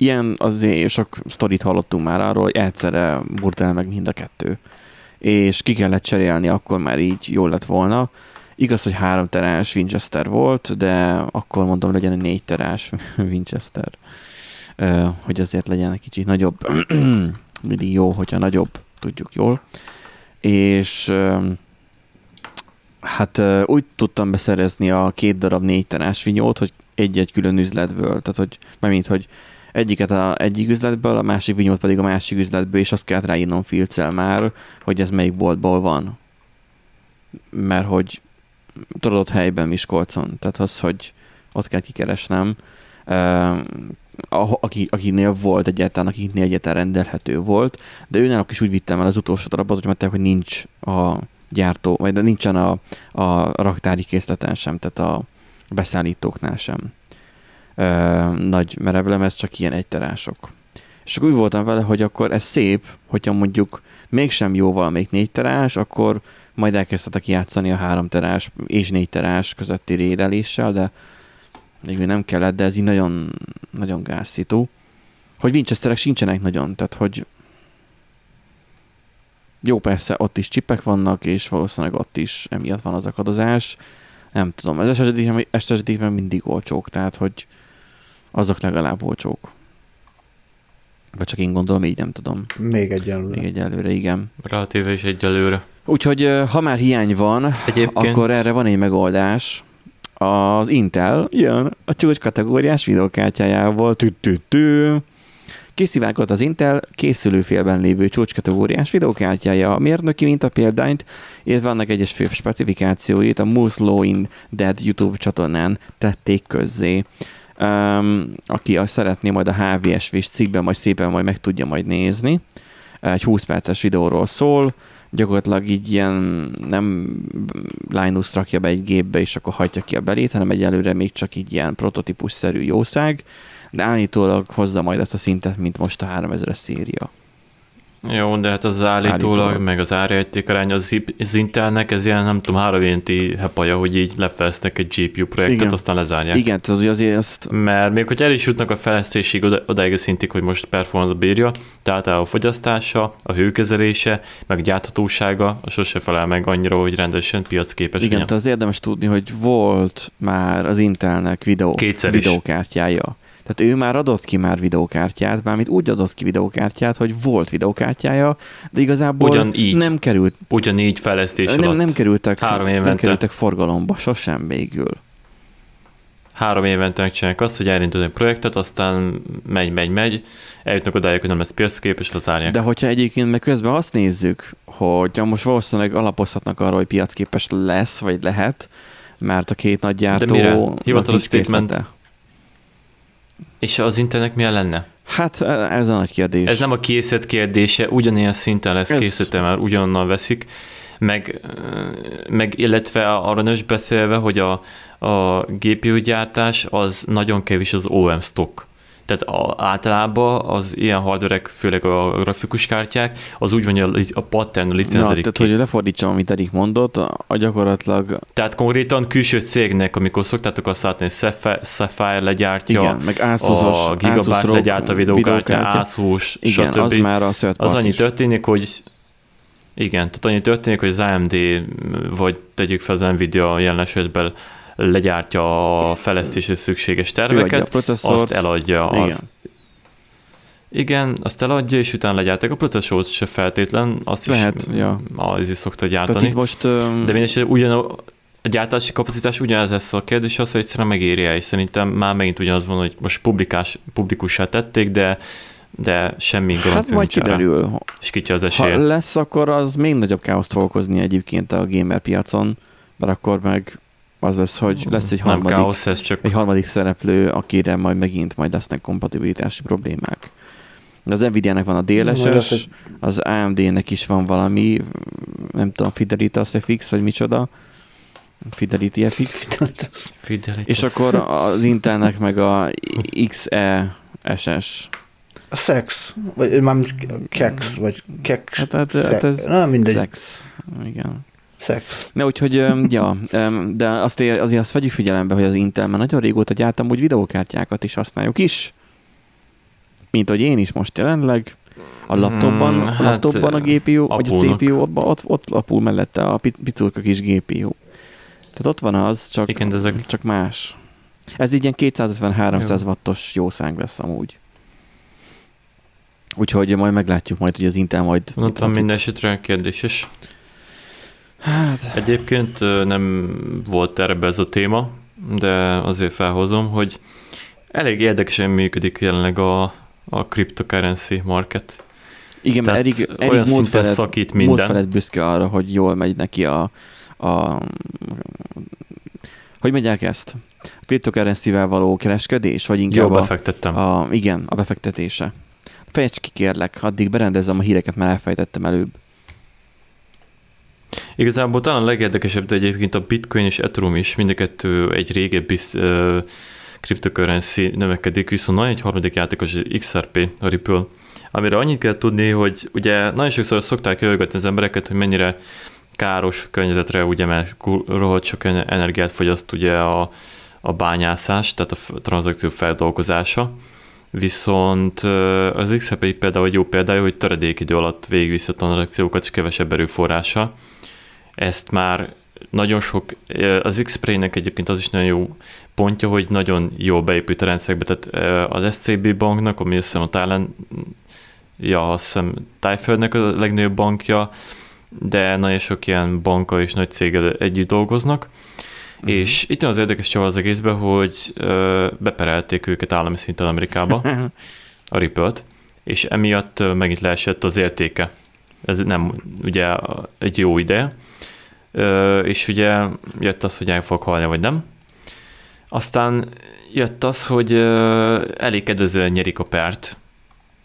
Ilyen azért sok sztorit hallottunk már arról, hogy egyszerre burt el meg mind a kettő. És ki kellett cserélni, akkor már így jól lett volna. Igaz, hogy három terás Winchester volt, de akkor mondom, legyen egy négy terás Winchester. Hogy azért legyen egy kicsit nagyobb. Mindig jó, hogyha nagyobb, tudjuk jól. És hát úgy tudtam beszerezni a két darab négy terás vinyót, hogy egy-egy külön üzletből. Tehát, hogy, mint hogy egyiket a egyik üzletből, a másik vinyót pedig a másik üzletből, és azt kellett ráírnom filccel már, hogy ez melyik boltból van. Mert hogy tudod, ott helyben Miskolcon, tehát az, hogy ott kell kikeresnem, aki, akinél volt egyáltalán, akinél egyáltalán rendelhető volt, de őnálok is úgy vittem el az utolsó darabot, hogy mondták, hogy nincs a gyártó, vagy de nincsen a, a raktári készleten sem, tehát a beszállítóknál sem nagy merevlemez, csak ilyen egyterások. És akkor úgy voltam vele, hogy akkor ez szép, hogyha mondjuk mégsem jó valamelyik négy terás, akkor majd elkezdhetek játszani a három terás és négy terás közötti rédeléssel, de még nem kellett, de ez így nagyon, nagyon gázszító. Hogy Winchesterek sincsenek nagyon, tehát hogy jó, persze, ott is csipek vannak, és valószínűleg ott is emiatt van az akadozás. Nem tudom, esetében, esetében mindig olcsók, tehát hogy azok legalább olcsók. Vagy csak én gondolom, így nem tudom. Még egyelőre. Még egyelőre, igen. Relatíve is egyelőre. Úgyhogy ha már hiány van, Egyébként... akkor erre van egy megoldás. Az Intel jön a csúcs kategóriás videokártyájával. Tü -tü -tü. Kiszivárgott az Intel készülőfélben lévő csúcskategóriás videokártyája a mérnöki mintapéldányt, illetve annak egyes fő specifikációit a Moose Law in Dead YouTube csatornán tették közzé. Um, aki azt szeretné, majd a HVSV-s cikkben majd szépen majd meg tudja majd nézni. Egy 20 perces videóról szól, gyakorlatilag így ilyen nem Linus rakja be egy gépbe, és akkor hagyja ki a belét, hanem egyelőre még csak így ilyen prototípus-szerű jószág, de állítólag hozza majd ezt a szintet, mint most a 3000-es széria. Jó, de hát az állítólag, állítólag. meg az árjáték arány az, az Intelnek, ez ilyen nem tudom, három éventi hepaja, hogy így lefejeztek egy GPU projektet, Igen. aztán lezárják. Igen, tehát azért ezt... Mert még hogy el is jutnak a fejlesztésig oda, odaig a szintig, hogy most performance bírja, tehát a fogyasztása, a hőkezelése, meg gyárthatósága, a sose felel meg annyira, hogy rendesen piacképes. Igen, tehát az érdemes tudni, hogy volt már az Intelnek videó, Kétszer videókártyája. Tehát ő már adott ki már videókártyát, bármit úgy adott ki videókártyát, hogy volt videókártyája, de igazából Ugyanígy. nem került. Ugyanígy fejlesztés nem. Nem kerültek, Három évente. nem kerültek forgalomba, sosem végül. Három évente megcsinálják azt, hogy elindul egy projektet, aztán megy, megy, megy, eljutnak odáig, hogy nem lesz piacképes, lezárják. De hogyha egyébként meg közben azt nézzük, hogy most valószínűleg alapozhatnak arra, hogy piacképes lesz, vagy lehet, mert a két nagy gyártó De mire? Hivatalos statement, és az internet milyen lenne? Hát e, ez a nagy kérdés. Ez nem a készlet kérdése, ugyanilyen szinten lesz ez... készítve, mert ugyanonnan veszik, meg, meg illetve arra is beszélve, hogy a, a GPU gyártás az nagyon kevés az OM stock. Tehát a, általában az ilyen hardverek, főleg a grafikus kártyák, az úgy van, hogy a pattern licenzelik Na, tehát, hogy lefordítsam, amit Erik mondott, a gyakorlatilag... Tehát konkrétan külső cégnek, amikor szoktátok azt látni, hogy Sapphire, legyártja, Igen, meg Asus-os, a Gigabyte Asus legyártja a videókártya, Asus, Igen, stb. az már a Az annyi történik, hogy igen, tehát annyi történik, hogy az AMD, vagy tegyük fel az Nvidia jelen esetben legyártja a fejlesztésre szükséges terveket, a processzort, azt eladja. Igen. Az, igen, azt eladja, és utána legyártak a processzort se feltétlen, azt Lehet, is, ja. az is szokta gyártani. Tehát itt most, um... De mindesetre ugyan a gyártási kapacitás ugyanez lesz a kérdés, az, hogy egyszerűen megéri és szerintem már megint ugyanaz van, hogy most publikás, publikussá tették, de de semmi Hát majd kiderül. És kicsi az esélye. Ha lesz, akkor az még nagyobb káoszt fog okozni egyébként a gamer piacon, mert akkor meg az lesz, hogy lesz egy harmadik, káosz, ez csak... egy harmadik szereplő, akire majd megint majd lesznek kompatibilitási problémák. Az Nvidia-nek van a DLSS, az AMD-nek is van valami, nem tudom, Fidelitas FX, vagy micsoda. Fidelity FX. Fidelitas. És akkor az Intelnek meg a XE-SS. A Sex, vagy már Kex, vagy Kex. Hát, hát, hát ez Na, mindegy. Sex. Igen. Szex. Ne, úgyhogy, ja, de azt, azért azt vegyük figyelembe, hogy az Intel már nagyon régóta gyártam úgy videókártyákat is használjuk is. Mint hogy én is most jelenleg. A laptopban, hmm, a, laptopban hát, a GPU, apulnak. vagy a CPU, ott, ott, ott lapul mellette a piculka kis GPU. Tehát ott van az, csak, Igen, ezek... csak más. Ez így ilyen 250-300 wattos jószág lesz amúgy. Úgyhogy majd meglátjuk majd, hogy az Intel majd... Mondtam minden esetre kérdéses. Hát... Egyébként nem volt erre ez a téma, de azért felhozom, hogy elég érdekesen működik jelenleg a, a cryptocurrency market. Igen, mert Erik, Erik felett, szakít minden. Múlt felett büszke arra, hogy jól megy neki a, a hogy mondják ezt? A cryptocurrency-vel való kereskedés, vagy inkább Jól befektettem. A, a, igen, a befektetése. Fejtsd ki kérlek, addig berendezem a híreket, mert elfejtettem előbb. Igazából talán legérdekesebb, de egyébként a Bitcoin és Ethereum is mind a kettő egy régebbi uh, cryptocurrency növekedik, viszont nagyon egy harmadik játékos az XRP, a Ripple, amire annyit kell tudni, hogy ugye nagyon sokszor szokták jöjjögetni az embereket, hogy mennyire káros környezetre, ugye, mert rohadt sok energiát fogyaszt ugye a, a bányászás, tehát a tranzakció feldolgozása, viszont az XRP például egy jó példája, hogy töredékidő alatt végigviszi a tranzakciókat, és kevesebb erőforrása. Ezt már nagyon sok, az x nek egyébként az is nagyon jó pontja, hogy nagyon jó beépült a rendszerekbe, tehát az SCB banknak, ami azt hiszem a Thailand, ja, azt hiszem Tájföldnek a legnagyobb bankja, de nagyon sok ilyen banka és nagy céggel együtt dolgoznak, uh-huh. és itt az érdekes csavar az egészben, hogy ö, beperelték őket állami szinten Amerikába, a Ripple-t, és emiatt megint leesett az értéke. Ez nem ugye egy jó ide, ö, és ugye jött az, hogy el fog halni, vagy nem. Aztán jött az, hogy ö, elég kedvezően nyerik a pert,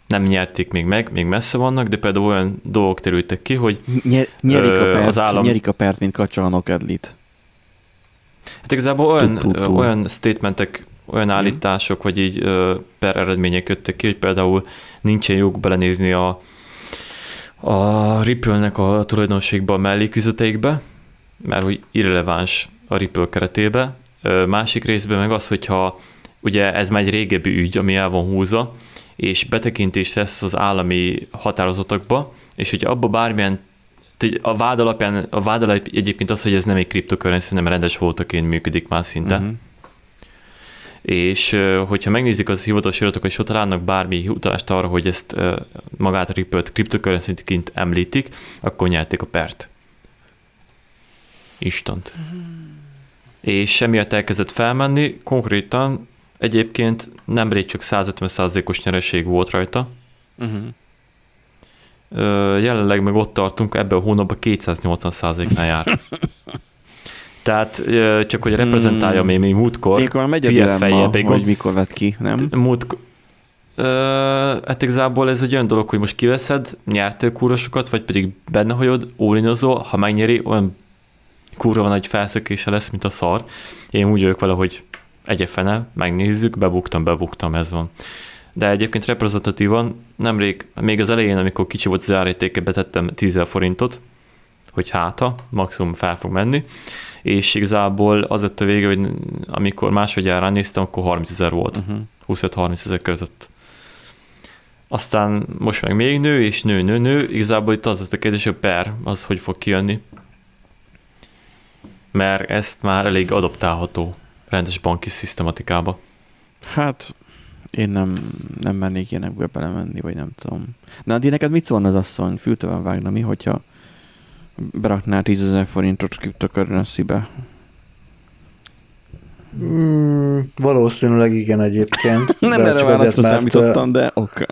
nem nyerték még meg, még messze vannak, de például olyan dolgok terültek ki, hogy Nyer, nyerik, a pert, az állam... nyerik a pert, mint kacsalnok edlit. Hát igazából olyan, olyan statementek, olyan állítások, hogy így per eredmények jöttek ki, hogy például nincsen jog belenézni a, a Ripple-nek a tulajdonségba a melléküzeteikbe, mert hogy irreleváns a Ripple keretébe. Másik részben meg az, hogyha ugye ez már egy régebbi ügy, ami el van húzva, és betekintést tesz az állami határozatokba, és hogy abba bármilyen a vád alapján, a vád alap egyébként az, hogy ez nem egy kriptokörrenci, hanem rendes voltaként működik más szinten. Uh-huh. És hogyha megnézik az hivatalos iratokat, és ott találnak bármi utalást arra, hogy ezt magát a Ripple-t említik, akkor nyerték a pert. Instant. Uh-huh. És emiatt elkezdett felmenni, konkrétan Egyébként nemrég csak 150%-os nyereség volt rajta. Uh-huh. jelenleg meg ott tartunk, ebben a hónapban 280%-nál jár. Tehát csak hogy reprezentálja hmm. még múltkor. Mikor már megy a dilemma, hogy mikor vett ki, nem? Múlt, Uh, hát igazából ez egy olyan dolog, hogy most kiveszed, nyertél kúrosokat, vagy pedig benne hagyod, ólinozol, ha megnyeri, olyan kurva hogy felszökése lesz, mint a szar. Én úgy vagyok vele, hogy egyefene, megnézzük, bebuktam, bebuktam, ez van. De egyébként reprezentatívan nemrég, még az elején, amikor kicsi volt az árértéke, betettem 10 forintot, hogy háta, maximum fel fog menni, és igazából az lett a vége, hogy amikor másodjára néztem, akkor 30 ezer volt, uh-huh. Mhm. 25-30 ezer között. Aztán most meg még nő, és nő, nő, nő. Igazából itt az a kérdés, hogy per, az hogy fog kijönni. Mert ezt már elég adoptálható rendes banki szisztematikába? Hát én nem, nem mennék ilyenekbe belemenni, vagy nem tudom. De Adi, neked mit szólna az asszony? Fültően vágna mi, hogyha beraknál 10 ezer forintot cryptocurrency-be? Mm, valószínűleg igen egyébként. nem erre válaszra számítottam, de ok.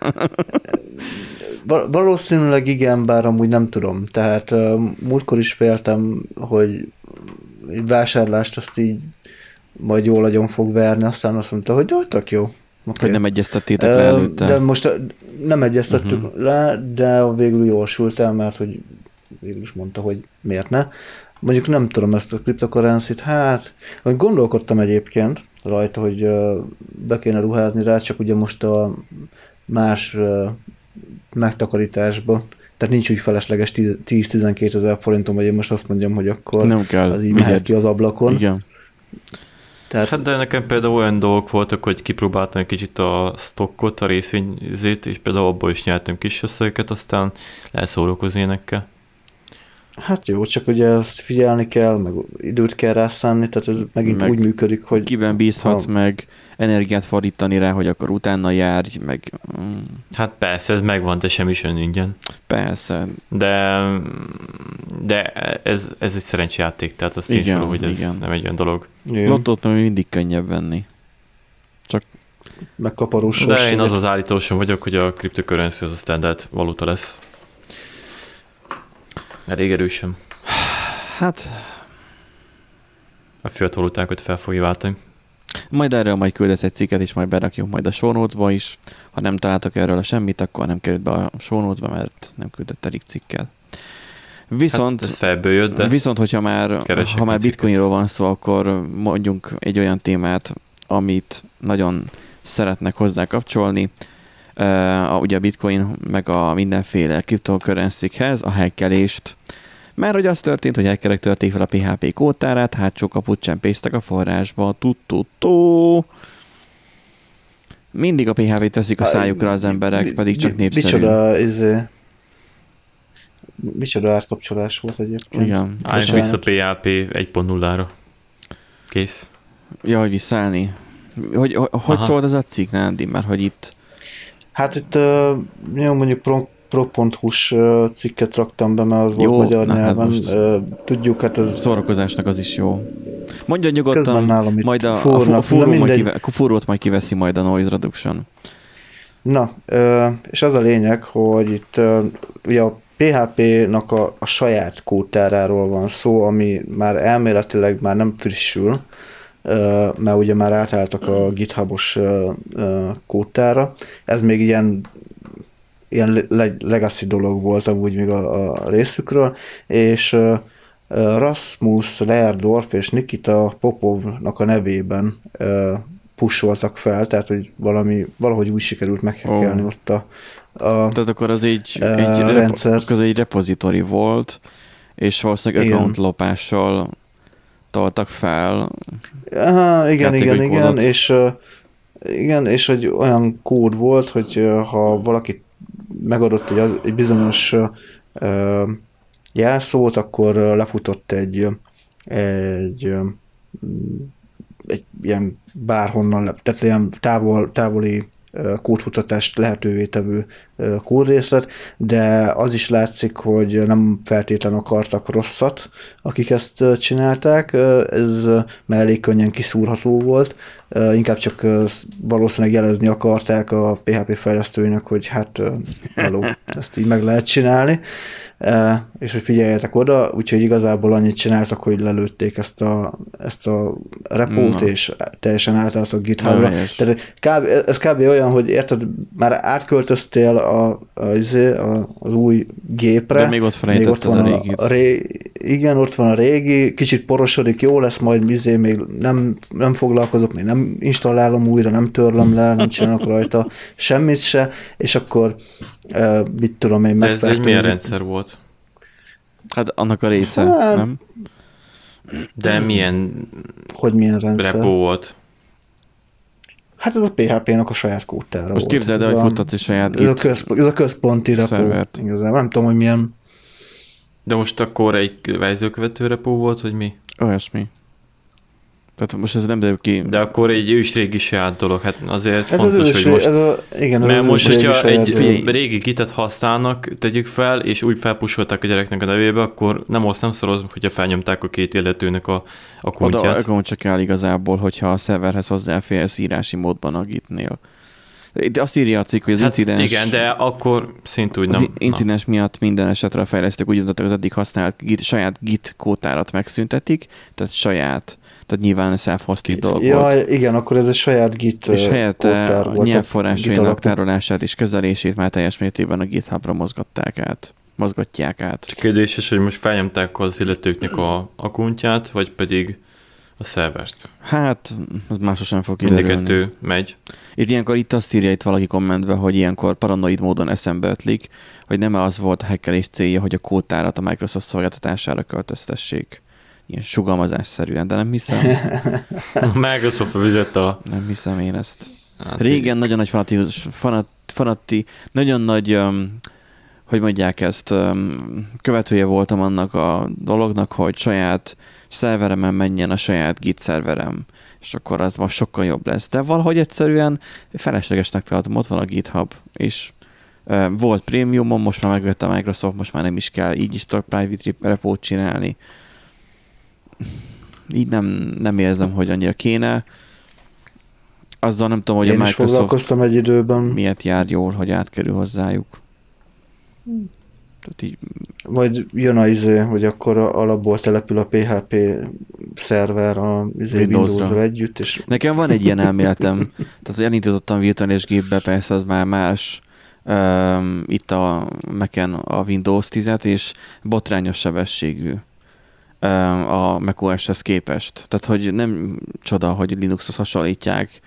valószínűleg igen, bár amúgy nem tudom. Tehát múltkor is féltem, hogy vásárlást azt így majd jól agyon fog verni, aztán azt mondta, hogy jó, tök jó. Okay. Hogy nem egyeztettétek le előtte. De most nem egyeztettük uh-huh. le, de végül jól sült el, mert hogy végül is mondta, hogy miért ne. Mondjuk nem tudom ezt a kriptokorencit, hát, hogy gondolkodtam egyébként rajta, hogy be kéne ruházni rá, csak ugye most a más megtakarításba, tehát nincs úgy felesleges 10-12 ezer forintom, vagy én most azt mondjam, hogy akkor nem kell. az így mehet ki az ablakon. Igen. Tehát... Hát de nekem például olyan dolgok voltak, hogy kipróbáltam egy kicsit a stockot, a részvényzét, és például abból is nyertem kis összegeket, aztán lehet szórakozni énekkel. Hát jó, csak ugye ezt figyelni kell, meg időt kell rászánni, tehát ez megint meg úgy működik, hogy... Kiben bízhatsz ha... meg energiát fordítani rá, hogy akkor utána járj, meg... Mm. Hát persze, ez megvan, de semmi sem ingyen. Persze. De, de ez, ez egy szerencsejáték, tehát azt igen, is hogy ez igen. nem egy olyan dolog. Lottót még mindig könnyebb venni. Csak megkaparós. De én az az állítósom vagyok, hogy a cryptocurrency az a standard valuta lesz. Elég erősen. Hát... A fiatal valutákat fel fogja váltani. Majd erről majd küldesz egy cikket, és majd berakjuk majd a show is. Ha nem találtak erről a semmit, akkor nem került be a show mert nem küldött elég cikket. Viszont, hát ez felből jött, de viszont hogyha már, ha már bitcoinról van szó, akkor mondjunk egy olyan témát, amit nagyon szeretnek hozzá kapcsolni, uh, ugye a bitcoin meg a mindenféle kriptokörrenszikhez a hackelést. Mert hogy az történt, hogy hackerek törték fel a PHP kódtárát, hátsó kaput csempésztek a forrásba, tututó. Mindig a PHP teszik a szájukra az emberek, pedig csak népszerű. Micsoda, izé, micsoda átkapcsolás volt egyébként. Igen. Álljunk vissza PHP 1.0-ra. Kész. Ja, hogy visszaállni. Hogy, hogy, hogy szólt az a cikk, Nándi? Mert hogy itt... Hát itt jó, mondjuk pro, pro.hu-s cikket raktam be, mert az jó, volt magyar na, nyelven. Hát tudjuk, hát ez... Szórakozásnak az is jó. Mondja nyugodtan, nálam majd a, fúrnak, a, fúró majd kive, a fúrót majd kiveszi majd a noise reduction. Na, és az a lényeg, hogy itt ugye a PHP-nak a, a saját kódtáráról van szó, ami már elméletileg már nem frissül, mert ugye már átálltak a GitHubos kódtára. Ez még ilyen ilyen legacy dolog volt amúgy még a, a részükről, és Rasmus Lerdorf és Nikita Popovnak a nevében pusoltak fel, tehát hogy valami, valahogy úgy sikerült meghekkelni oh. ott a, a Tehát akkor az egy, egy, rendszer. az egy repozitori volt, és valószínűleg account lopással toltak fel. Aha, igen, igen, igen, és uh, igen, és hogy olyan kód volt, hogy ha valaki megadott egy, egy bizonyos uh, jelszót, akkor lefutott egy, egy, egy ilyen bárhonnan, tehát ilyen távol, távoli kódfutatást lehetővé tevő kódrészlet, de az is látszik, hogy nem feltétlenül akartak rosszat, akik ezt csinálták, ez már elég könnyen kiszúrható volt, inkább csak valószínűleg jelezni akarták a PHP fejlesztőinek, hogy hát hello, ezt így meg lehet csinálni és hogy figyeljetek oda, úgyhogy igazából annyit csináltak, hogy lelőtték ezt a, ezt a repót, Na. és teljesen átálltak GitHubra. Tehát kb, ez kb. olyan, hogy érted, már átköltöztél a, a, izé, a, az új gépre. De még ott még ott van a. A, ré, igen, ott van a régi, kicsit porosodik, jó lesz, majd izé még nem, nem foglalkozok, még nem installálom újra, nem törlöm le, nem csinálok rajta semmit se, és akkor mit tudom én, De ez egy milyen rendszer volt? Hát annak a része, hát, nem? De milyen hogy milyen rendszer? repo volt? Hát ez a PHP-nak a saját kódtára Most képzeld el, hogy futtatsz egy saját ez a, közp- ez a központi repo. Szervert. Igazán. Nem tudom, hogy milyen. De most akkor egy vezőkövető repo volt, hogy mi? Olyasmi. Tehát most ez nem derül ki. De akkor egy ősrégi saját dolog, hát azért ez, ez fontos, az ősré, hogy most... Ez a, igen, mert az most, hogyha egy dolog. régi gitet használnak, tegyük fel, és úgy felpusolták a gyereknek a nevébe, akkor nem azt nem szorozunk, hogyha felnyomták a két illetőnek a, a kuntját. Oda csak kell igazából, hogyha a szerverhez hozzáférsz írási módban a gitnél. De azt írja a cikk, hogy az hát incidens... Igen, de akkor szint úgy nem. Az incidens na. miatt minden esetre a fejlesztők úgy az eddig használt git, saját git kótárat megszüntetik, tehát saját tehát nyilván self-hosted dolog ja, volt. igen, akkor ez egy saját Git És helyette a nyelvforrásainak tárolását és kezelését már teljes mértékben a GitHubra mozgatták át mozgatják át. Kérdéses, hogy most felnyomták az illetőknek a akuntját, vagy pedig a szervert? Hát, az másos nem fog kiderülni. Mind kettő megy. Itt ilyenkor itt azt írja itt valaki kommentbe, hogy ilyenkor paranoid módon eszembe ötlik, hogy nem az volt a hackelés célja, hogy a kódtárat a Microsoft szolgáltatására költöztessék ilyen sugalmazásszerűen, de nem hiszem. Microsoft vizet a... Nem hiszem én ezt. Hát Régen nagyon nagy fanatikus, fanat, fanati, nagyon nagy, um, hogy mondják ezt, um, követője voltam annak a dolognak, hogy saját szerveremen menjen a saját Git szerverem, és akkor az most sokkal jobb lesz. De valahogy egyszerűen feleslegesnek találtam, ott van a GitHub, és volt prémiumon, most már megvette a Microsoft, most már nem is kell így is tudok private repót csinálni így nem, nem érzem, hogy annyira kéne. Azzal nem tudom, hogy Én a Microsoft foglalkoztam egy időben. miért jár jól, hogy átkerül hozzájuk. Tehát így... Vagy jön a izé, hogy akkor alapból települ a PHP szerver a izé Windows-ra. Windows együtt. És... Nekem van egy ilyen elméletem. Tehát, hogy elindítottam virtuális gépbe, persze az már más, um, itt a mac a Windows 10-et, és botrányos sebességű a macOS-hez képest. Tehát, hogy nem csoda, hogy Linuxhoz hasonlítják.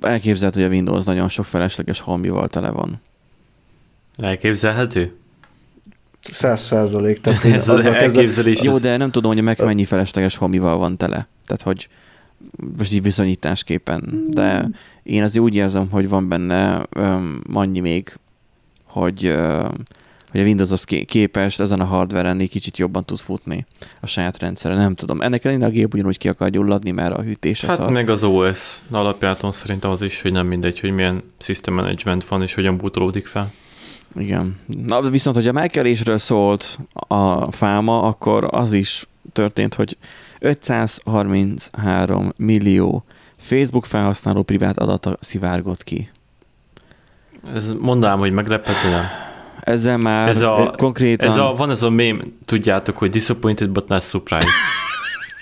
Elképzelhető, hogy a Windows nagyon sok felesleges holmival tele van. Elképzelhető? Száz százalék. Tehát ez az elképzelés. Jó, de nem tudom, hogy Mac mennyi felesleges homival van tele. Tehát, hogy most így viszonyításképpen. De én azért úgy érzem, hogy van benne um, annyi még, hogy, uh, hogy a Windowshoz képest ezen a hardware-en egy kicsit jobban tud futni a saját rendszere. Nem tudom. Ennek ellenére a gép ugyanúgy ki akar gyulladni, mert a hűtése Hát szar. meg az OS alapjáton szerintem az is, hogy nem mindegy, hogy milyen system management van, és hogyan bútolódik fel. Igen. Na, viszont, hogy a megkelésről szólt a fáma, akkor az is történt, hogy 533 millió Facebook felhasználó privát adata szivárgott ki. Ez mondanám, hogy meglepető, nem? Ezzel már ez a, konkrétan... Ez a, van ez a mém, tudjátok, hogy disappointed but not surprised.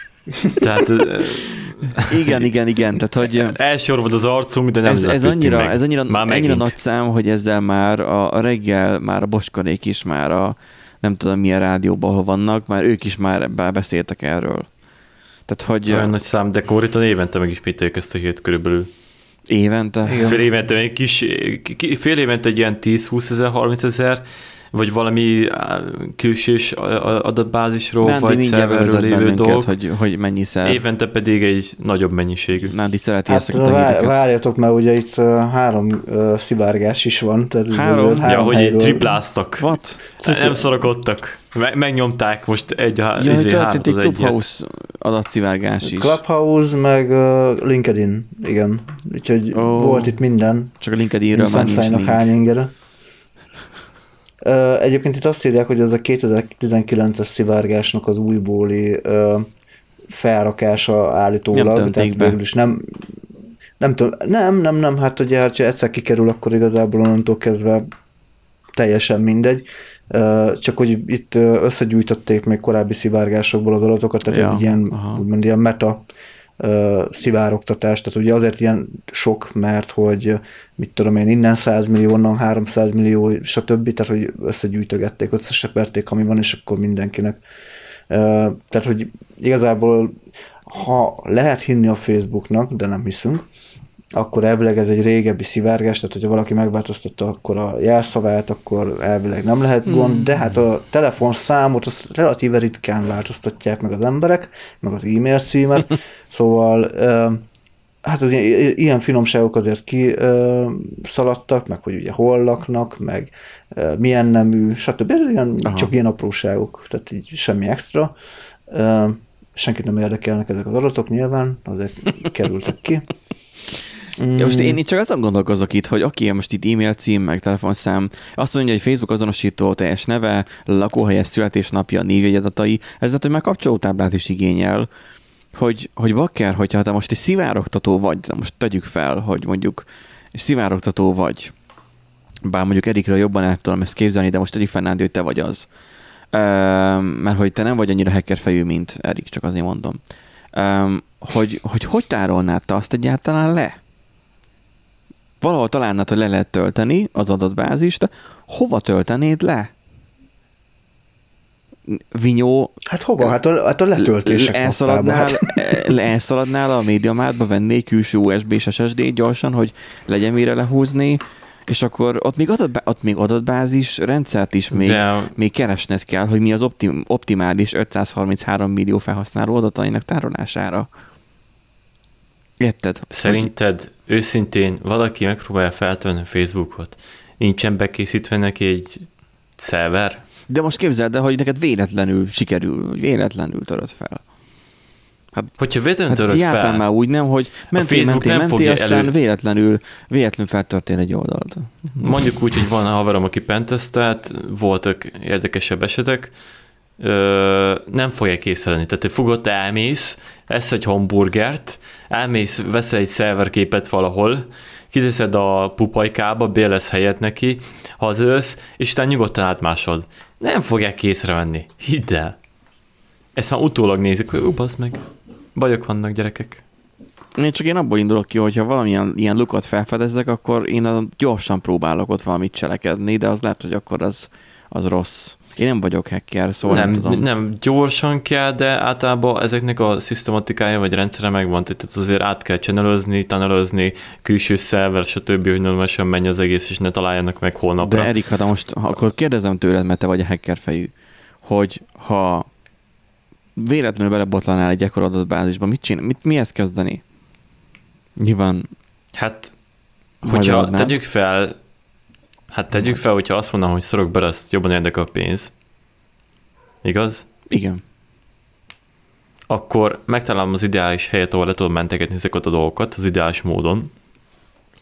Tehát... igen, igen, igen. Tehát, hogy Elsorvad az arcunk, de nem ez, ez annyira, meg. ez annyira, már annyira nagy szám, hogy ezzel már a, a reggel, már a boskarék is már a nem tudom milyen rádióban, ahol vannak, már ők is már beszéltek erről. Tehát, hogy... Olyan nagy szám, de konkrétan évente megismételjük ezt a hét körülbelül. Évente? Igen. Fél évente, egy kis, fél évente egy ilyen 10-20 ezer, 30 ezer, vagy valami külsős adatbázisról, Nándi vagy szerverről lévő dolgok. Hogy, hogy mennyi szer. Évente pedig egy nagyobb mennyiségű. Nándi szereti hát, ezeket a híreket. Várjatok, mert ugye itt három uh, szivárgás is van. Tehát három? három ja, hogy helyről. tripláztak. What? Nem szorakodtak. Megnyomták most egy ja, izé, történt egy Clubhouse adatszivárgás is. Clubhouse, meg uh, LinkedIn, igen. Úgyhogy oh, volt itt minden. Csak a LinkedInről már nincs link. hány ingere. Egyébként itt azt írják, hogy ez a 2019-es szivárgásnak az újbóli felrakása állítólag. Nem tehát be. is nem, nem, tudom, nem, nem, nem, hát ugye, hát, ha egyszer kikerül, akkor igazából onnantól kezdve teljesen mindegy. Csak hogy itt összegyűjtötték még korábbi szivárgásokból az adatokat, tehát ja, egy ilyen, úgymond ilyen meta szivároktatás, tehát ugye azért ilyen sok, mert hogy mit tudom én, innen 100 millió, onnan 300 millió, stb., tehát hogy összegyűjtögették, összeseperték, ami van, és akkor mindenkinek. Tehát, hogy igazából ha lehet hinni a Facebooknak, de nem hiszünk, akkor elvileg ez egy régebbi szivárgás, tehát hogyha valaki megváltoztatta akkor a jelszavát, akkor elvileg nem lehet gond, hmm. de hát a telefonszámot azt relatíve ritkán változtatják meg az emberek, meg az e-mail címet, szóval hát az ilyen finomságok azért ki szaladtak, meg hogy ugye hol laknak, meg milyen nemű, stb. Ilyen, csak ilyen apróságok, tehát így semmi extra. Senkit nem érdekelnek ezek az adatok nyilván, azért kerültek ki. Mm. Ja, most én itt csak azon gondolkozok itt, hogy aki most itt e-mail cím, meg telefonszám, azt mondja, hogy Facebook azonosító teljes neve, lakóhelye, születésnapja, névjegyadatai, ez lehet, hogy már kapcsolótáblát is igényel, hogy, hogy bakker, hogyha te most egy szivárogtató vagy, de most tegyük fel, hogy mondjuk szivárogtató vagy, bár mondjuk Erikről jobban el tudom ezt képzelni, de most tegyük fel, Nándi, hogy te vagy az. Um, mert hogy te nem vagy annyira hacker fejű, mint Erik, csak azért mondom. Um, hogy, hogy hogy tárolnád te azt egyáltalán le? Valahol találnád, hogy le lehet tölteni az adatbázist, hova töltenéd le? Vinyó... Hát hova? Hát a, hát a letöltések elszaladnál, elszaladnál a médiamátba, venni egy külső USB és SSD gyorsan, hogy legyen mire lehúzni, és akkor ott még, adatbá, ott még adatbázis rendszert is még, De... még keresned kell, hogy mi az optim, optimális 533 millió felhasználó adatainak tárolására. Érted? Szerinted hogy... őszintén valaki megpróbálja feltölni a Facebookot, nincsen bekészítve neki egy szerver? De most képzeld el, hogy neked véletlenül sikerül, hogy véletlenül töröd fel. Hát, Hogyha véletlenül hát töröd fel, már úgy, nem, hogy mentél, mentél, mentél, aztán elő... véletlenül, véletlenül feltörtél egy oldalt. Mondjuk úgy, hogy van a haverom, aki pentesztelt, voltak érdekesebb esetek, ö, nem fogják észrevenni. Tehát, hogy fogod, elmész, esz egy hamburgert, elmész, veszel egy szerverképet valahol, kiteszed a pupajkába, bélesz helyet neki, hazajössz, és utána nyugodtan átmásod. Nem fogják észrevenni. Hidd el. Ezt már utólag nézik, hogy ú, meg. Bajok vannak, gyerekek. Én csak én abból indulok ki, hogyha valamilyen ilyen lukot felfedezzek, akkor én gyorsan próbálok ott valamit cselekedni, de az lehet, hogy akkor az, az rossz. Én nem vagyok hacker, szóval nem, nem tudom. Nem, gyorsan kell, de általában ezeknek a szisztematikája vagy rendszere megvan, tehát azért át kell channelözni, tanelözni, külső szerver, stb., hogy normálisan menj az egész, és ne találjanak meg holnapra. De Erik, hát most akkor kérdezem tőled, mert te vagy a hacker fejű, hogy ha véletlenül belebotlanál egy ekkora adatbázisba, mit csinál, mit, mihez kezdeni? Nyilván Hát, hogyha tegyük fel, hát tegyük fel, hogyha azt mondom, hogy szorok be, azt jobban érdekel a pénz. Igaz? Igen. Akkor megtalálom az ideális helyet, ahol le tudom mentegetni ezeket a dolgokat, az ideális módon.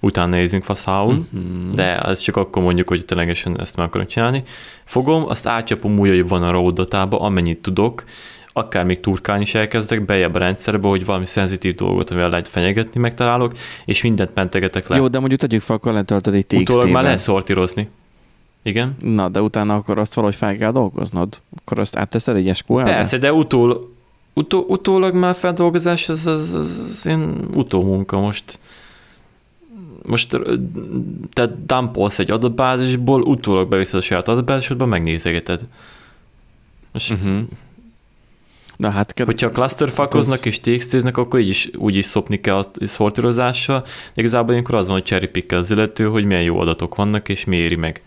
Utána nézünk faszául, mm-hmm. de ez csak akkor mondjuk, hogy ténylegesen ezt meg akarom csinálni. Fogom, azt átcsapom úgy, hogy van a raw datába, amennyit tudok, akár még turkálni is elkezdek bejebb a rendszerbe, hogy valami szenzitív dolgot, amivel lehet fenyegetni, megtalálok, és mindent mentegetek le. Jó, de mondjuk tegyük fel, akkor letöltöd egy txt Utólag már lehet szortírozni. Igen. Na, de utána akkor azt valahogy fel kell dolgoznod. Akkor azt átteszed egy SQL-be? Persze, de utól, utó, utólag már feldolgozás, az, az, az, az én utómunka most. Most te dumpolsz egy adatbázisból, utólag beviszed a saját adatbázisodba, megnézegeted. Most uh-huh. Na hát, ked- Hogyha clusterfuckoznak az... és txt akkor így is, úgy is szopni kell a szortírozással. Igazából ilyenkor az van, hogy cherry az illető, hogy milyen jó adatok vannak, és mi éri meg.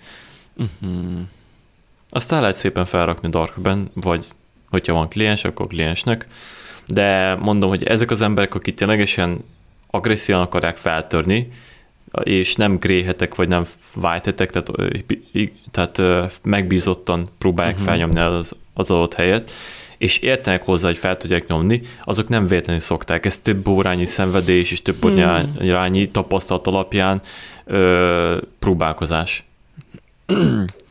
Uh-huh. Aztán lehet szépen felrakni Darkben, vagy hogyha van kliens, akkor kliensnek. De mondom, hogy ezek az emberek, akik ténylegesen agresszívan akarják feltörni, és nem gréhetek, vagy nem white tehát, tehát megbízottan próbálják uh-huh. felnyomni az, az adott helyet, és értenek hozzá, hogy fel tudják nyomni, azok nem véletlenül szokták. Ez több órányi szenvedés és több hmm. órányi tapasztalat alapján ö, próbálkozás.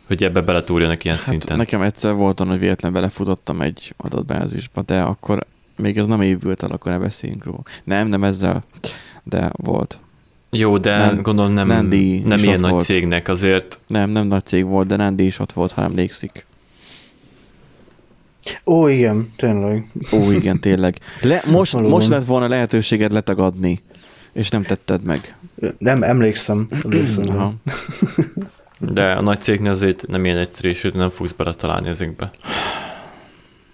hogy ebbe beletúrjanak ilyen hát szinten. Nekem egyszer volt hogy véletlenül belefutottam egy adatbázisba, de akkor még ez nem évült el, akkor ne beszéljünk róla. Nem, nem ezzel, de volt. Jó, de nem, gondolom nem, Nandi nem ilyen nagy volt. cégnek azért. Nem, nem nagy cég volt, de Nandi is ott volt, ha emlékszik. Ó, igen, tényleg. Ó, igen, tényleg. Le, most, most lett volna lehetőséged letagadni, és nem tetted meg. Nem, emlékszem. emlékszem Aha. De a nagy cégnél azért nem ilyen egyszerű, és nem fogsz beletalálni ezekbe.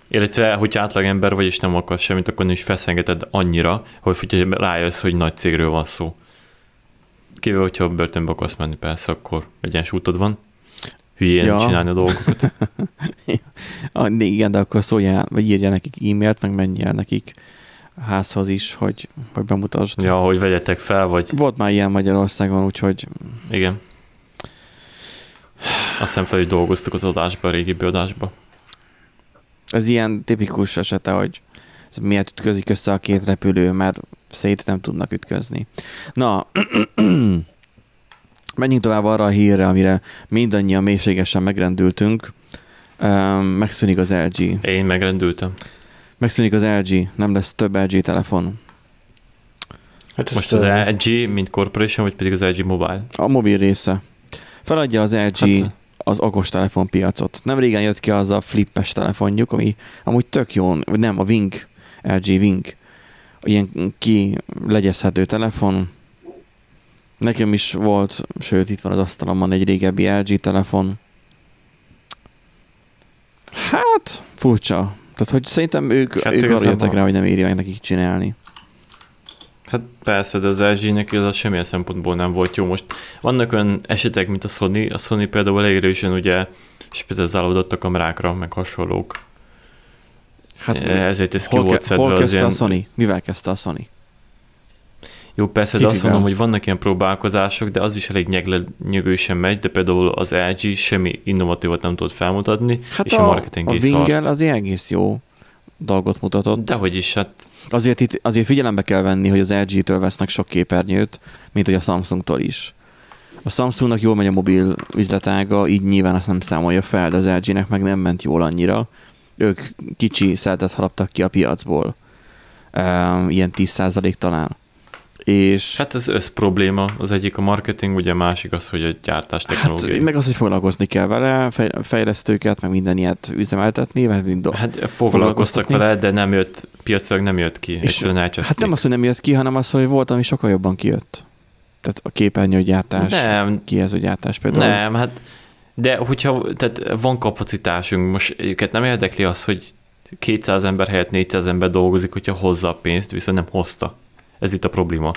Illetve, hogy átlagember vagy, és nem akarsz semmit, akkor is feszengeted annyira, hogy hogyha rájössz, hogy nagy cégről van szó. Kivéve, hogyha börtönbe akarsz menni, persze, akkor egyens útod van hülyén ja. csinálni a dolgokat. ja, igen, de akkor szóljál, vagy írja nekik e-mailt, meg menj el nekik házhoz is, hogy, hogy bemutasd. Ja, hogy vegyetek fel, vagy... Volt már ilyen Magyarországon, úgyhogy... Igen. Azt hiszem fel is dolgoztuk az adásba, a régi adásba. Ez ilyen tipikus esete, hogy miért ütközik össze a két repülő, mert szét nem tudnak ütközni. Na, Menjünk tovább arra a hírre, amire mindannyian mélységesen megrendültünk. megszűnik az LG. Én megrendültem. Megszűnik az LG, nem lesz több LG telefon. Hát Most az LG, mint corporation, vagy pedig az LG Mobile? A mobil része. Feladja az LG hát, az okos piacot. Nem régen jött ki az a flippes telefonjuk, ami amúgy tök jó, vagy nem, a Wing, LG Wing. Ilyen ki legyezhető telefon, Nekem is volt, sőt itt van az asztalomon egy régebbi LG telefon. Hát, furcsa. Tehát, hogy szerintem ők, hát ők arra jöttek rá, hogy nem írja meg nekik csinálni. Hát persze, de az LG-nek ez a semmilyen szempontból nem volt jó. Most vannak olyan esetek, mint a Sony. A Sony például elég erősen ugye specializálódott a kamerákra, meg hasonlók. Hát ezért ez ki hol, volt szedve. Hol kezdte ilyen... a Sony? Mivel kezdte a Sony? Jó, persze, de azt mondom, hogy vannak ilyen próbálkozások, de az is elég nyegősen megy, de például az LG semmi innovatívat nem tudott felmutatni, hát és a, a marketing a is Wingel az egész jó dolgot mutatott. Dehogy is, hát... Azért, itt, azért figyelembe kell venni, hogy az LG-től vesznek sok képernyőt, mint hogy a Samsungtól is. A Samsungnak jól megy a mobil üzletága, így nyilván azt nem számolja fel, de az LG-nek meg nem ment jól annyira. Ők kicsi szeltet haraptak ki a piacból. Um, ilyen 10% talán. És hát ez össz probléma. Az egyik a marketing, ugye a másik az, hogy a gyártás technológia. Hát meg az, hogy foglalkozni kell vele, fejlesztőket, meg minden ilyet üzemeltetni. Meg mind hát foglalkoztak vele, de nem jött, piacilag nem jött ki. És hát nem az, hogy nem jött ki, hanem az, hogy volt, ami sokkal jobban kijött. Tehát a képernyőgyártás, nem. kijelző gyártás például. Nem, hát De hogyha tehát van kapacitásunk, most őket nem érdekli az, hogy 200 ember helyett 400 ember dolgozik, hogyha hozza a pénzt, viszont nem hozta. Ez itt a probléma.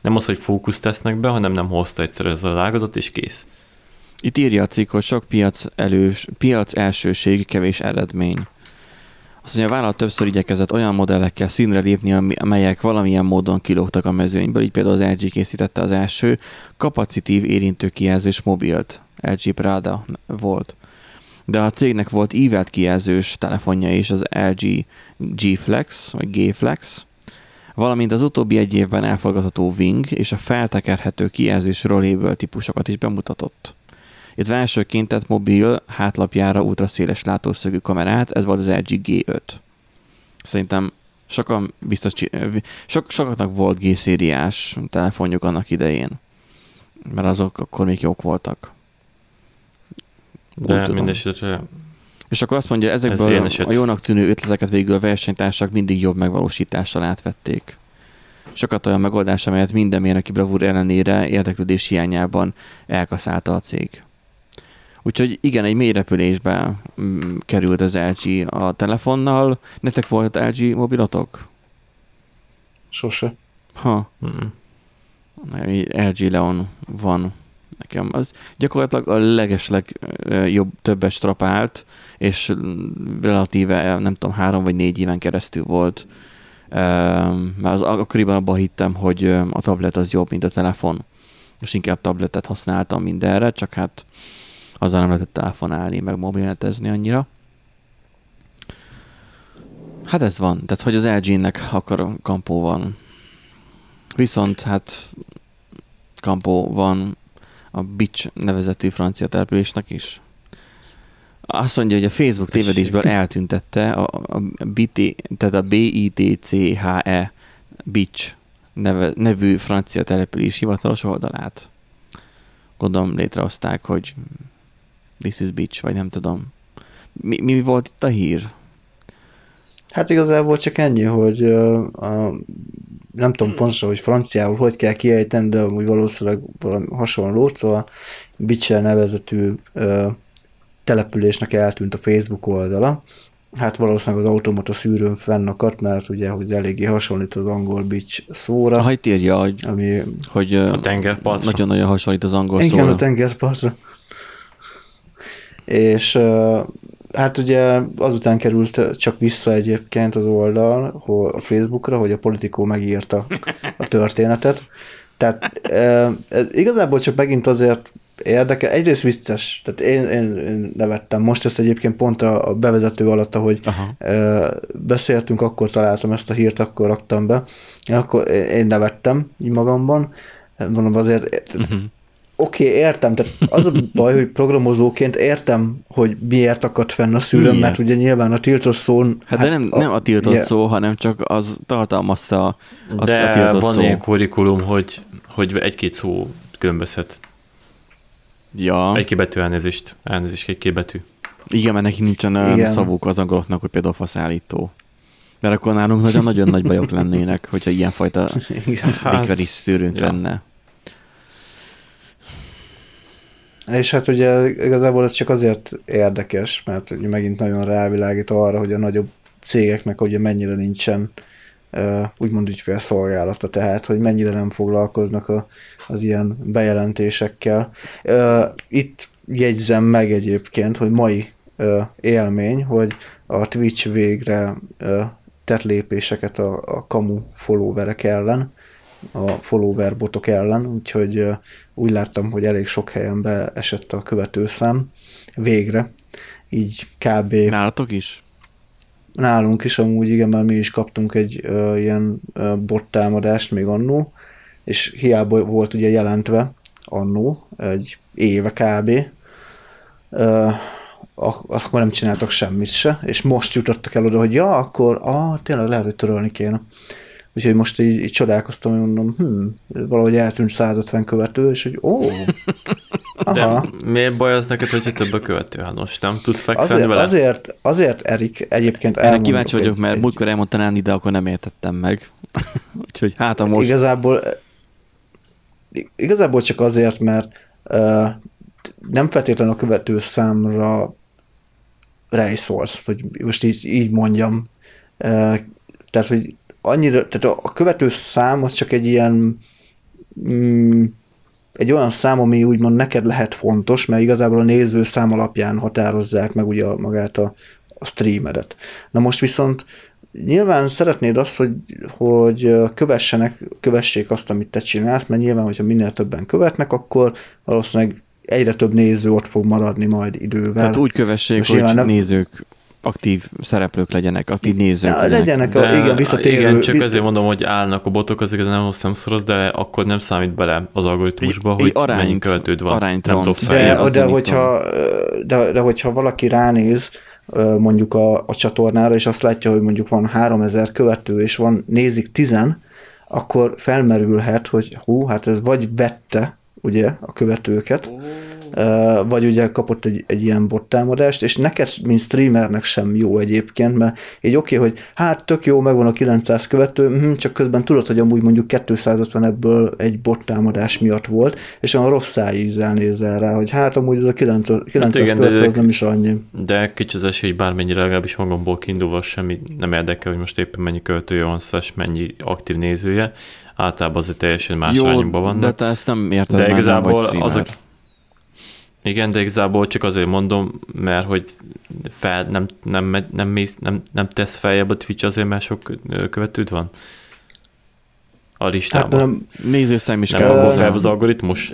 Nem az, hogy fókusz tesznek be, hanem nem hozta egyszer ez a ágazat, és kész. Itt írja a cikk, hogy sok piac, elős, piac elsőség, kevés eredmény. Azt mondja, a vállalat többször igyekezett olyan modellekkel színre lépni, amelyek valamilyen módon kilógtak a mezőnyből, így például az LG készítette az első kapacitív érintő kijelzős mobilt. LG Prada volt. De a cégnek volt ívelt kijelzős telefonja is, az LG G Flex, vagy G Flex, valamint az utóbbi egy évben elfogadható Wing és a feltekerhető kijelzős Rollable típusokat is bemutatott. Itt elsőként tett mobil hátlapjára ultraszéles látószögű kamerát, ez volt az LG G5. Szerintem sokan biztos, sok, sokaknak volt G-szériás telefonjuk annak idején, mert azok akkor még jók voltak. De mindesetre és akkor azt mondja, ezekből Ez a jónak tűnő ötleteket végül a versenytársak mindig jobb megvalósítással átvették. Sokat olyan megoldás, amelyet minden mérnöki bravúr ellenére érdeklődés hiányában elkaszálta a cég. Úgyhogy igen, egy mély repülésbe mm, került az LG a telefonnal. Nektek volt LG mobilotok? Sose. Ha. Mm. LG Leon van nekem. Az gyakorlatilag a legesleg jobb, többet strapált, és relatíve, nem tudom, három vagy négy éven keresztül volt. Mert az, akkoriban abban hittem, hogy a tablet az jobb, mint a telefon. És inkább tabletet használtam mindenre, csak hát azzal nem lehetett telefonálni, meg mobilnetezni annyira. Hát ez van, tehát hogy az LG-nek akkor kampó van. Viszont hát kampó van a Bitch nevezetű francia településnek is. Azt mondja, hogy a Facebook tévedésből eltüntette a, a BT, tehát a BITCHE Bitch neve, nevű francia település hivatalos oldalát. Gondolom létrehozták, hogy This is Bitch, vagy nem tudom. Mi, mi volt itt a hír? Hát igazából csak ennyi, hogy a, nem tudom pontosan, hogy franciául hogy kell kiejteni, de úgy valószínűleg valami hasonló, szóval Bitcher nevezetű uh, településnek eltűnt a Facebook oldala. Hát valószínűleg az automata szűrőn fennakadt, mert ugye, hogy eléggé hasonlít az angol bitch szóra. Ha itt írja, hogy, ami, hogy a tengerpartra. nagyon-nagyon hasonlít az angol Igen, szóra. Igen, a tengerpartra. És hát ugye azután került csak vissza egyébként az oldal a Facebookra, hogy a politikó megírta a történetet. Tehát ez igazából csak megint azért érdekel. Egyrészt vicces, tehát én, én, én nevettem. Most ezt egyébként pont a, a bevezető alatt, ahogy Aha. beszéltünk, akkor találtam ezt a hírt, akkor raktam be. Én akkor én nevettem így magamban. Mondom, azért uh-huh oké, okay, értem, tehát az a baj, hogy programozóként értem, hogy miért akadt fenn a szülőm, mert ugye nyilván a tiltott szó... Hát, hát de nem a, nem a tiltott yeah. szó, hanem csak az tartalmazza a, a, de a tiltott van szó. ilyen kurikulum, hogy, hogy egy-két szó különbözhet. Ja. Egy-két betű elnézést, elnézést, egy-két betű. Igen, mert neki nincsen olyan szavuk az angoloknak, hogy például faszállító. Mert akkor nálunk nagyon-nagyon nagy bajok lennének, hogyha ilyenfajta végveris szűrőnk ja. lenne. És hát ugye igazából ez csak azért érdekes, mert ugye megint nagyon rávilágít arra, hogy a nagyobb cégeknek ugye mennyire nincsen úgymond ügyfélszolgálata, tehát hogy mennyire nem foglalkoznak a, az ilyen bejelentésekkel. Itt jegyzem meg egyébként, hogy mai élmény, hogy a Twitch végre tett lépéseket a, a kamu followerek ellen, a follower botok ellen, úgyhogy úgy láttam, hogy elég sok helyen beesett a követőszám végre, így kb. Nálatok is? Nálunk is amúgy, igen, mert mi is kaptunk egy uh, ilyen uh, bot támadást még annó, és hiába volt ugye jelentve annó, egy éve kb. Uh, akkor nem csináltak semmit se, és most jutottak el oda, hogy ja, akkor ah, tényleg lehet, hogy törölni kéne. Úgyhogy most így, így csodálkoztam, hogy mondom, hm, valahogy eltűnt 150 követő, és hogy ó, aha. De miért baj az neked, hogyha több a követő? Hát most nem tudsz fekszelni azért, vele? Azért, azért Erik, egyébként Erre kíváncsi vagyok, egy, mert egy... múltkor elmondta Náni, de akkor nem értettem meg. Úgyhogy hát a most... Igazából, igazából csak azért, mert uh, nem feltétlenül a követő számra rejszolsz, vagy most így, így mondjam. Tehát, hogy annyira, tehát a követő szám az csak egy ilyen mm, egy olyan szám, ami úgymond neked lehet fontos, mert igazából a néző szám alapján határozzák meg ugye magát a, a streamedet. Na most viszont nyilván szeretnéd azt, hogy, hogy kövessenek, kövessék azt, amit te csinálsz, mert nyilván, hogyha minél többen követnek, akkor valószínűleg egyre több néző ott fog maradni majd idővel. Tehát úgy kövessék, Most hogy nem... nézők aktív szereplők legyenek, aktív nézők ja, legyenek. legyenek de, a, igen, visszatérő. Igen, csak azért mondom, hogy állnak a botok, azért nem hosszám szoros, de akkor nem számít bele az algoritmusba, hogy arányt, mennyi követőd van. Arányt nem tudok de, de, hogyha, de, de hogyha valaki ránéz, mondjuk a, a csatornára, és azt látja, hogy mondjuk van 3000 követő, és van nézik 10 akkor felmerülhet, hogy hú, hát ez vagy vette, ugye, a követőket, oh vagy ugye kapott egy, egy ilyen bottámadást, és neked, mint streamernek sem jó egyébként, mert egy oké, okay, hogy hát tök jó, megvan a 900 követő, hm, csak közben tudod, hogy amúgy mondjuk 250 ebből egy bottámadás miatt volt, és olyan rossz szájízzel nézel rá, hogy hát amúgy ez a 900, 900 hát igen, követő az nem is annyi. De kicsi az esély, hogy bármennyire legalábbis magamból kiindulva semmi nem érdekel, hogy most éppen mennyi követője van, és mennyi aktív nézője, általában azért teljesen más Jó, vannak. de te ezt nem érted, de igazából azok, igen, de igazából csak azért mondom, mert hogy fel, nem, nem, nem, mész, nem, nem tesz feljebb a Twitch azért, mert sok követőd van? A listában. Hát nem, nézőszám is nem kell. Nem fel az algoritmus?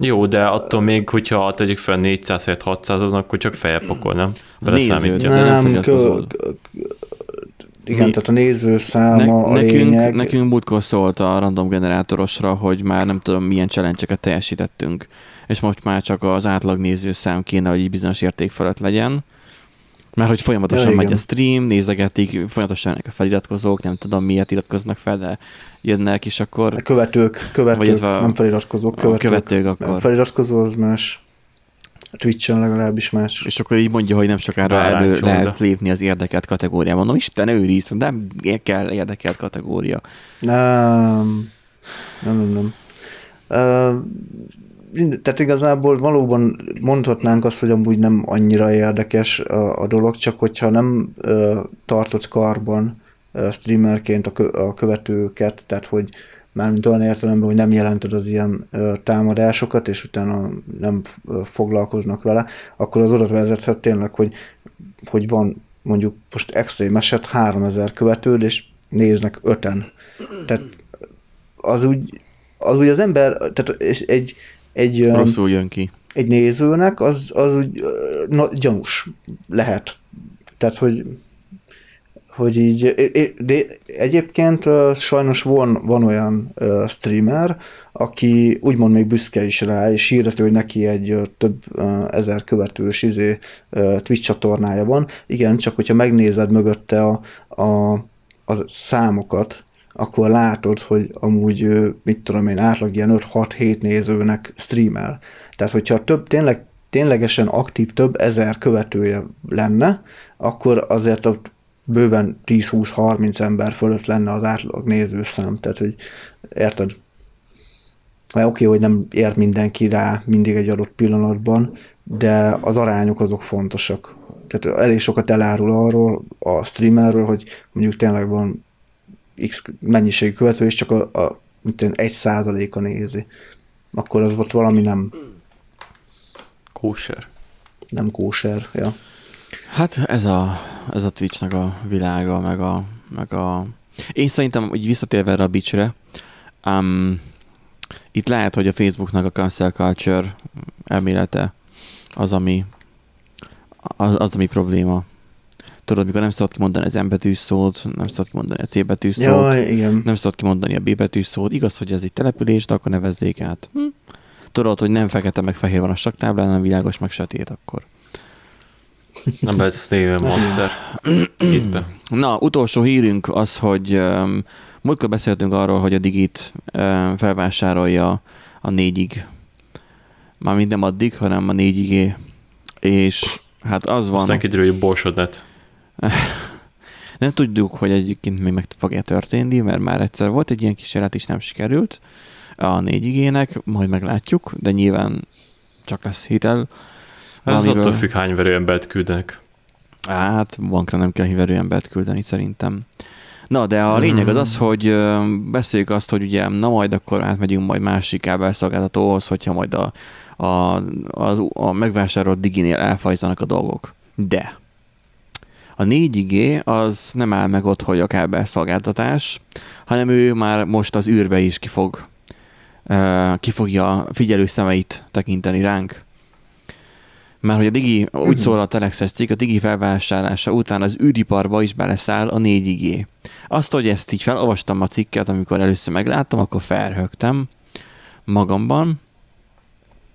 Jó, de attól még, hogyha tegyük fel 400 600 akkor csak feljebb pakol, nem? Néző, nem, nem kö, igen, Mi? tehát a nézőszáma ne, a nekünk, lényeg. Nekünk múltkor szólt a random generátorosra, hogy már nem tudom milyen challenge teljesítettünk és most már csak az átlag nézőszám kéne, hogy bizonyos érték felett legyen. Mert hogy folyamatosan ja, megy igen. a stream, nézegetik, folyamatosan a feliratkozók, nem tudom miért iratkoznak fel, de jönnek, és akkor... A követők, követők, vagy nem feliratkozók, követők. A követők akkor. A feliratkozó az más. A Twitch-en legalábbis más. És akkor így mondja, hogy nem sokára elő lehet lépni az érdekelt kategóriában. Mondom, Isten őriz, nem kell érdekelt kategória. Nem, nem, nem. nem. Uh, tehát igazából valóban mondhatnánk azt, hogy amúgy nem annyira érdekes a, a dolog, csak hogyha nem ö, tartott karban ö, streamerként a, kö, a követőket, tehát hogy mármint olyan értelemben, hogy nem jelented az ilyen ö, támadásokat, és utána nem ö, foglalkoznak vele, akkor az oda vezethet tényleg, hogy, hogy van mondjuk most extrém eset 3000 követőd, és néznek öten. Tehát az úgy, az úgy az ember, tehát egy, egy, Rosszul jön ki. Egy nézőnek az, az úgy na, gyanús lehet. Tehát, hogy hogy így, de egyébként sajnos van, van olyan streamer, aki úgymond még büszke is rá, és hirdető, hogy neki egy több ezer követős izé, Twitch csatornája van. Igen, csak hogyha megnézed mögötte a, a, a számokat, akkor látod, hogy amúgy, mit tudom én, átlag ilyen 5-6-7 nézőnek streamel. Tehát, hogyha több, tényleg, ténylegesen aktív több ezer követője lenne, akkor azért a bőven 10-20-30 ember fölött lenne az átlag nézőszám. Tehát, hogy érted? Oké, hogy nem ér mindenki rá mindig egy adott pillanatban, de az arányok azok fontosak. Tehát elég sokat elárul arról a streamerről, hogy mondjuk tényleg van X mennyiségű követő, és csak a, a mint egy százaléka nézi. Akkor az volt valami nem... Kóser. Nem kóser, ja. Hát ez a, ez a Twitch-nek a világa, meg a, meg a... Én szerintem, hogy visszatérve erre a bicsre, um, itt lehet, hogy a Facebooknak a cancel culture elmélete az, ami az, az ami probléma tudod, mikor nem szabad kimondani az M betűs szót, nem szabad kimondani a C betűs szót, Jaj, igen. nem szabad kimondani a B betűs szót. Igaz, hogy ez egy település, de akkor nevezzék át. Hm? Tudod, hogy nem fekete meg fehér van a saktáblán, hanem világos meg sötét akkor. Nem lehet Steven Monster. Na, utolsó hírünk az, hogy um, múltkor beszéltünk arról, hogy a Digit um, felvásárolja a négyig. Már nem addig, hanem a négyigé. És hát az van... Aztán kiderül, hogy borsod nem tudjuk, hogy egyébként még meg fog-e történni, mert már egyszer volt egy ilyen kísérlet, és nem sikerült a négy igének, majd meglátjuk, de nyilván csak lesz hitel. Ez attól függ, hány verőembert küldenek. Hát bankra nem kell verőembert küldeni szerintem. Na, de a lényeg az az, hogy beszéljük azt, hogy ugye na majd akkor átmegyünk majd másik kábelszolgáltatóhoz, hogyha majd a, a, a, a megvásárolt diginél elfajzanak a dolgok. De a 4G az nem áll meg ott, hogy a kábelszolgáltatás, hanem ő már most az űrbe is ki fog, ki fogja figyelő szemeit tekinteni ránk. Mert hogy a Digi, úgy szól a Telexes cikk, a Digi felvásárlása után az űriparba is beleszáll a 4G. Azt, hogy ezt így felolvastam a cikket, amikor először megláttam, akkor felhögtem magamban,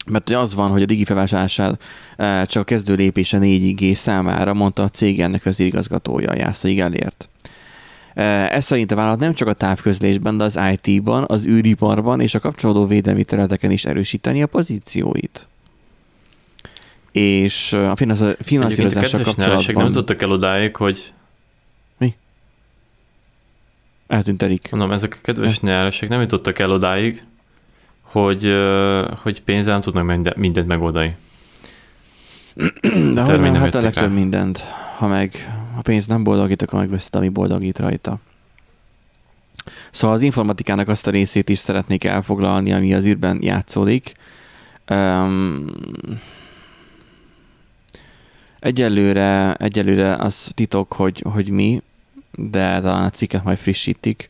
mert az van, hogy a Digi felvásárlását eh, csak a kezdő lépése 4G számára, mondta a cég ennek az igazgatója, Jászai elért. Eh, ez szerint a vállalat nem csak a távközlésben, de az IT-ban, az űriparban és a kapcsolódó védelmi területeken is erősíteni a pozícióit és a finanszírozással kapcsolatban... nem tudtak el odáig, hogy... Mi? Eltűnt Erik. Mondom, ezek a kedves nyáresek nem jutottak el odáig, hogy, hogy pénzzel nem tudnak mindent megoldani. De hogy nem, hát a legtöbb rá. mindent. Ha meg a pénz nem boldogít, akkor megveszed, ami boldogít rajta. Szóval az informatikának azt a részét is szeretnék elfoglalni, ami az űrben játszódik. Um, Egyelőre, egyelőre az titok, hogy, hogy mi, de talán a cikket majd frissítik.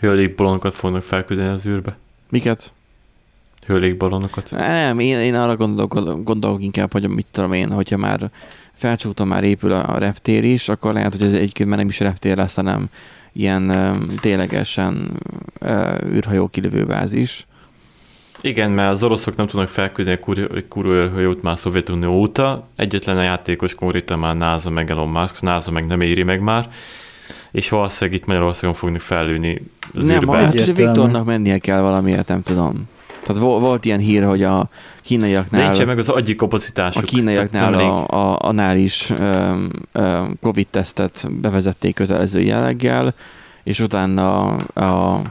Hőlékbalonokat fognak felküldeni az űrbe. Miket? Hőlékbalonokat. Nem, én, én arra gondolok, gondolok inkább, hogy mit tudom én, hogyha már felcsúton már épül a reptér is, akkor lehet, hogy ez egyébként már nem is reptér lesz, hanem ilyen ténylegesen űrhajó kilövőbázis. Igen, mert az oroszok nem tudnak felküldeni egy kurva már Szovjetunió óta. Egyetlen a játékos konkrétan már NASA meg Elon Musk, NASA meg nem éri meg már, és valószínűleg itt Magyarországon fognak fellőni az Nem, űrbe. hát Viktornak mennie kell valamiért, nem tudom. Tehát volt ilyen hír, hogy a kínaiaknál... Nincs meg az agyi kapacitásuk. A kínaiaknál a, a, anál is Covid-tesztet bevezették kötelező jelleggel, és utána a, a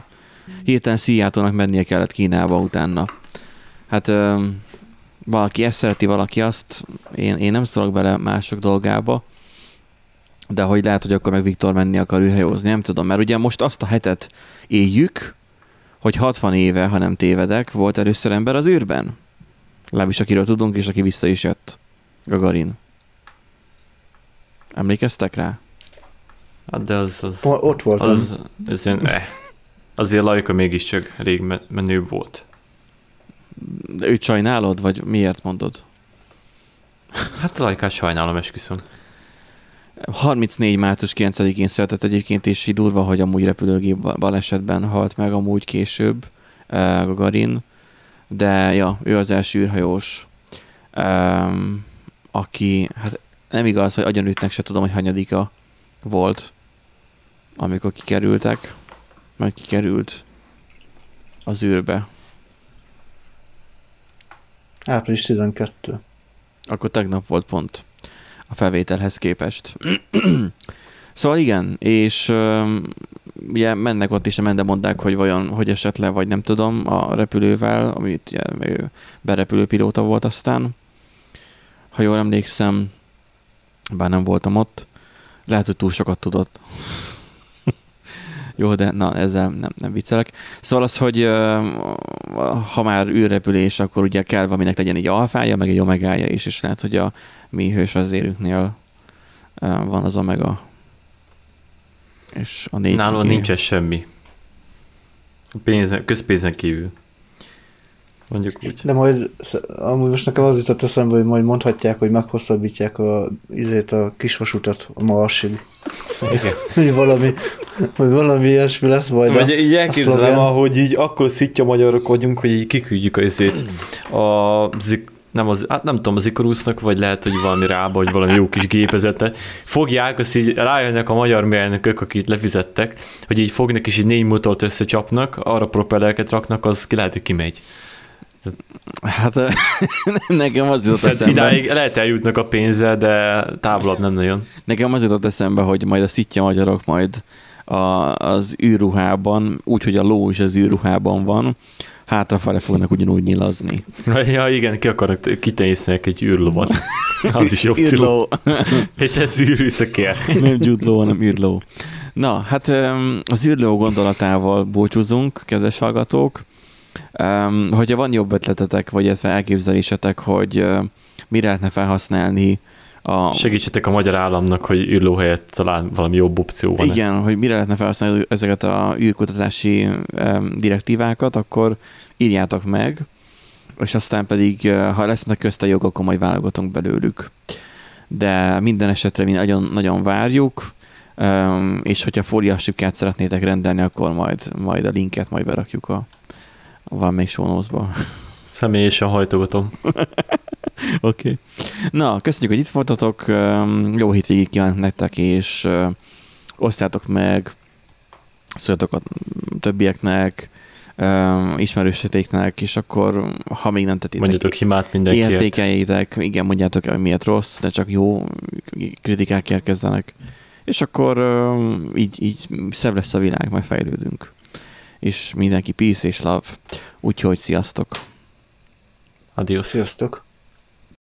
hirtelen Szijjátónak mennie kellett Kínába utána. Hát valaki ezt szereti, valaki azt, én, én nem szólok bele mások dolgába, de hogy lehet, hogy akkor meg Viktor menni akar űrhajózni, nem tudom, mert ugye most azt a hetet éljük, hogy 60 éve, ha nem tévedek, volt először ember az űrben. Legalábbis akiről tudunk, és aki vissza is jött. Gagarin. Emlékeztek rá? Hát de az... az Ott voltam. Az, ez ilyen, eh. Azért Lajka mégiscsak rég menő volt. De őt sajnálod, vagy miért mondod? Hát Lajkát sajnálom, esküszöm. 34. március 9-én született egyébként, és így durva, hogy amúgy repülőgép balesetben halt meg amúgy később uh, Gagarin, de ja, ő az első űrhajós, um, aki, hát nem igaz, hogy agyonütnek se tudom, hogy hanyadika volt, amikor kikerültek majd kikerült az űrbe. Április 12. Akkor tegnap volt pont a felvételhez képest. szóval igen, és ugye mennek ott is, nem mondták, hogy vajon hogy esett le, vagy nem tudom, a repülővel, amit ugye, ő berepülő pilóta volt aztán. Ha jól emlékszem, bár nem voltam ott, lehet, hogy túl sokat tudott. Jó, de na, ezzel nem, nem viccelek. Szóval az, hogy ha már űrrepülés, akkor ugye kell valaminek legyen egy alfája, meg egy omegája is, és lehet, hogy a mi hős érünknél van az omega. És a négy Nálam nincs ez semmi. Pénzen, közpénzen kívül. Mondjuk úgy. De majd, amúgy most nekem az jutott eszembe, hogy majd mondhatják, hogy meghosszabbítják a, izét a kisvasutat a Marsig. Igen. hogy valami, hogy valami ilyesmi lesz majd. Vagy a, így elképzelem, ahogy így akkor szitja magyarok vagyunk, hogy így kiküldjük a izét a zik, nem, az, hát nem tudom, az Ikarusznak, vagy lehet, hogy valami rába, vagy valami jó kis gépezete. Fogják, azt így rájönnek a magyar mérnökök, akit lefizettek, hogy így fognak és így négy motort összecsapnak, arra propellereket raknak, az ki lehet, hogy kimegy. Hát nekem az jutott eszembe. Idáig lehet eljutnak a pénzzel, de távolabb nem nagyon. Nekem az jutott eszembe, hogy majd a szitja magyarok majd a, az űrruhában, úgyhogy a ló is az űrruhában van, hátrafele fognak ugyanúgy nyilazni. Ja, igen, ki akarnak, kitenyésznek egy űrlovat. Az is jobb Űrló. És ez űrűszakér. Nem Jude hanem űrló. Na, hát az űrló gondolatával búcsúzunk, kedves hallgatók. Hogyha van jobb ötletetek, vagy illetve elképzelésetek, hogy mire lehetne felhasználni a... Segítsetek a magyar államnak, hogy űrló helyett talán valami jobb opció van. Igen, hogy mire lehetne felhasználni ezeket a űrkutatási direktívákat, akkor írjátok meg, és aztán pedig, ha lesznek közte jog, akkor majd válogatunk belőlük. De minden esetre mi nagyon, nagyon várjuk, és hogyha fóliastikát szeretnétek rendelni, akkor majd, majd a linket majd berakjuk a valamelyik sónózba. Személyesen hajtogatom. Oké. okay. Na, köszönjük, hogy itt voltatok. Jó hétvégét kívánok nektek, és osztátok meg, szóljatok a többieknek, ismerősítéknek, és akkor, ha még nem tettétek, mondjátok himát mindenkiért. Értékeljétek, igen, mondjátok hogy miért rossz, de csak jó kritikák érkezzenek. És akkor így, így szebb lesz a világ, majd fejlődünk. És mindenki peace és love. Úgyhogy sziasztok! Adiós. Sziasztok!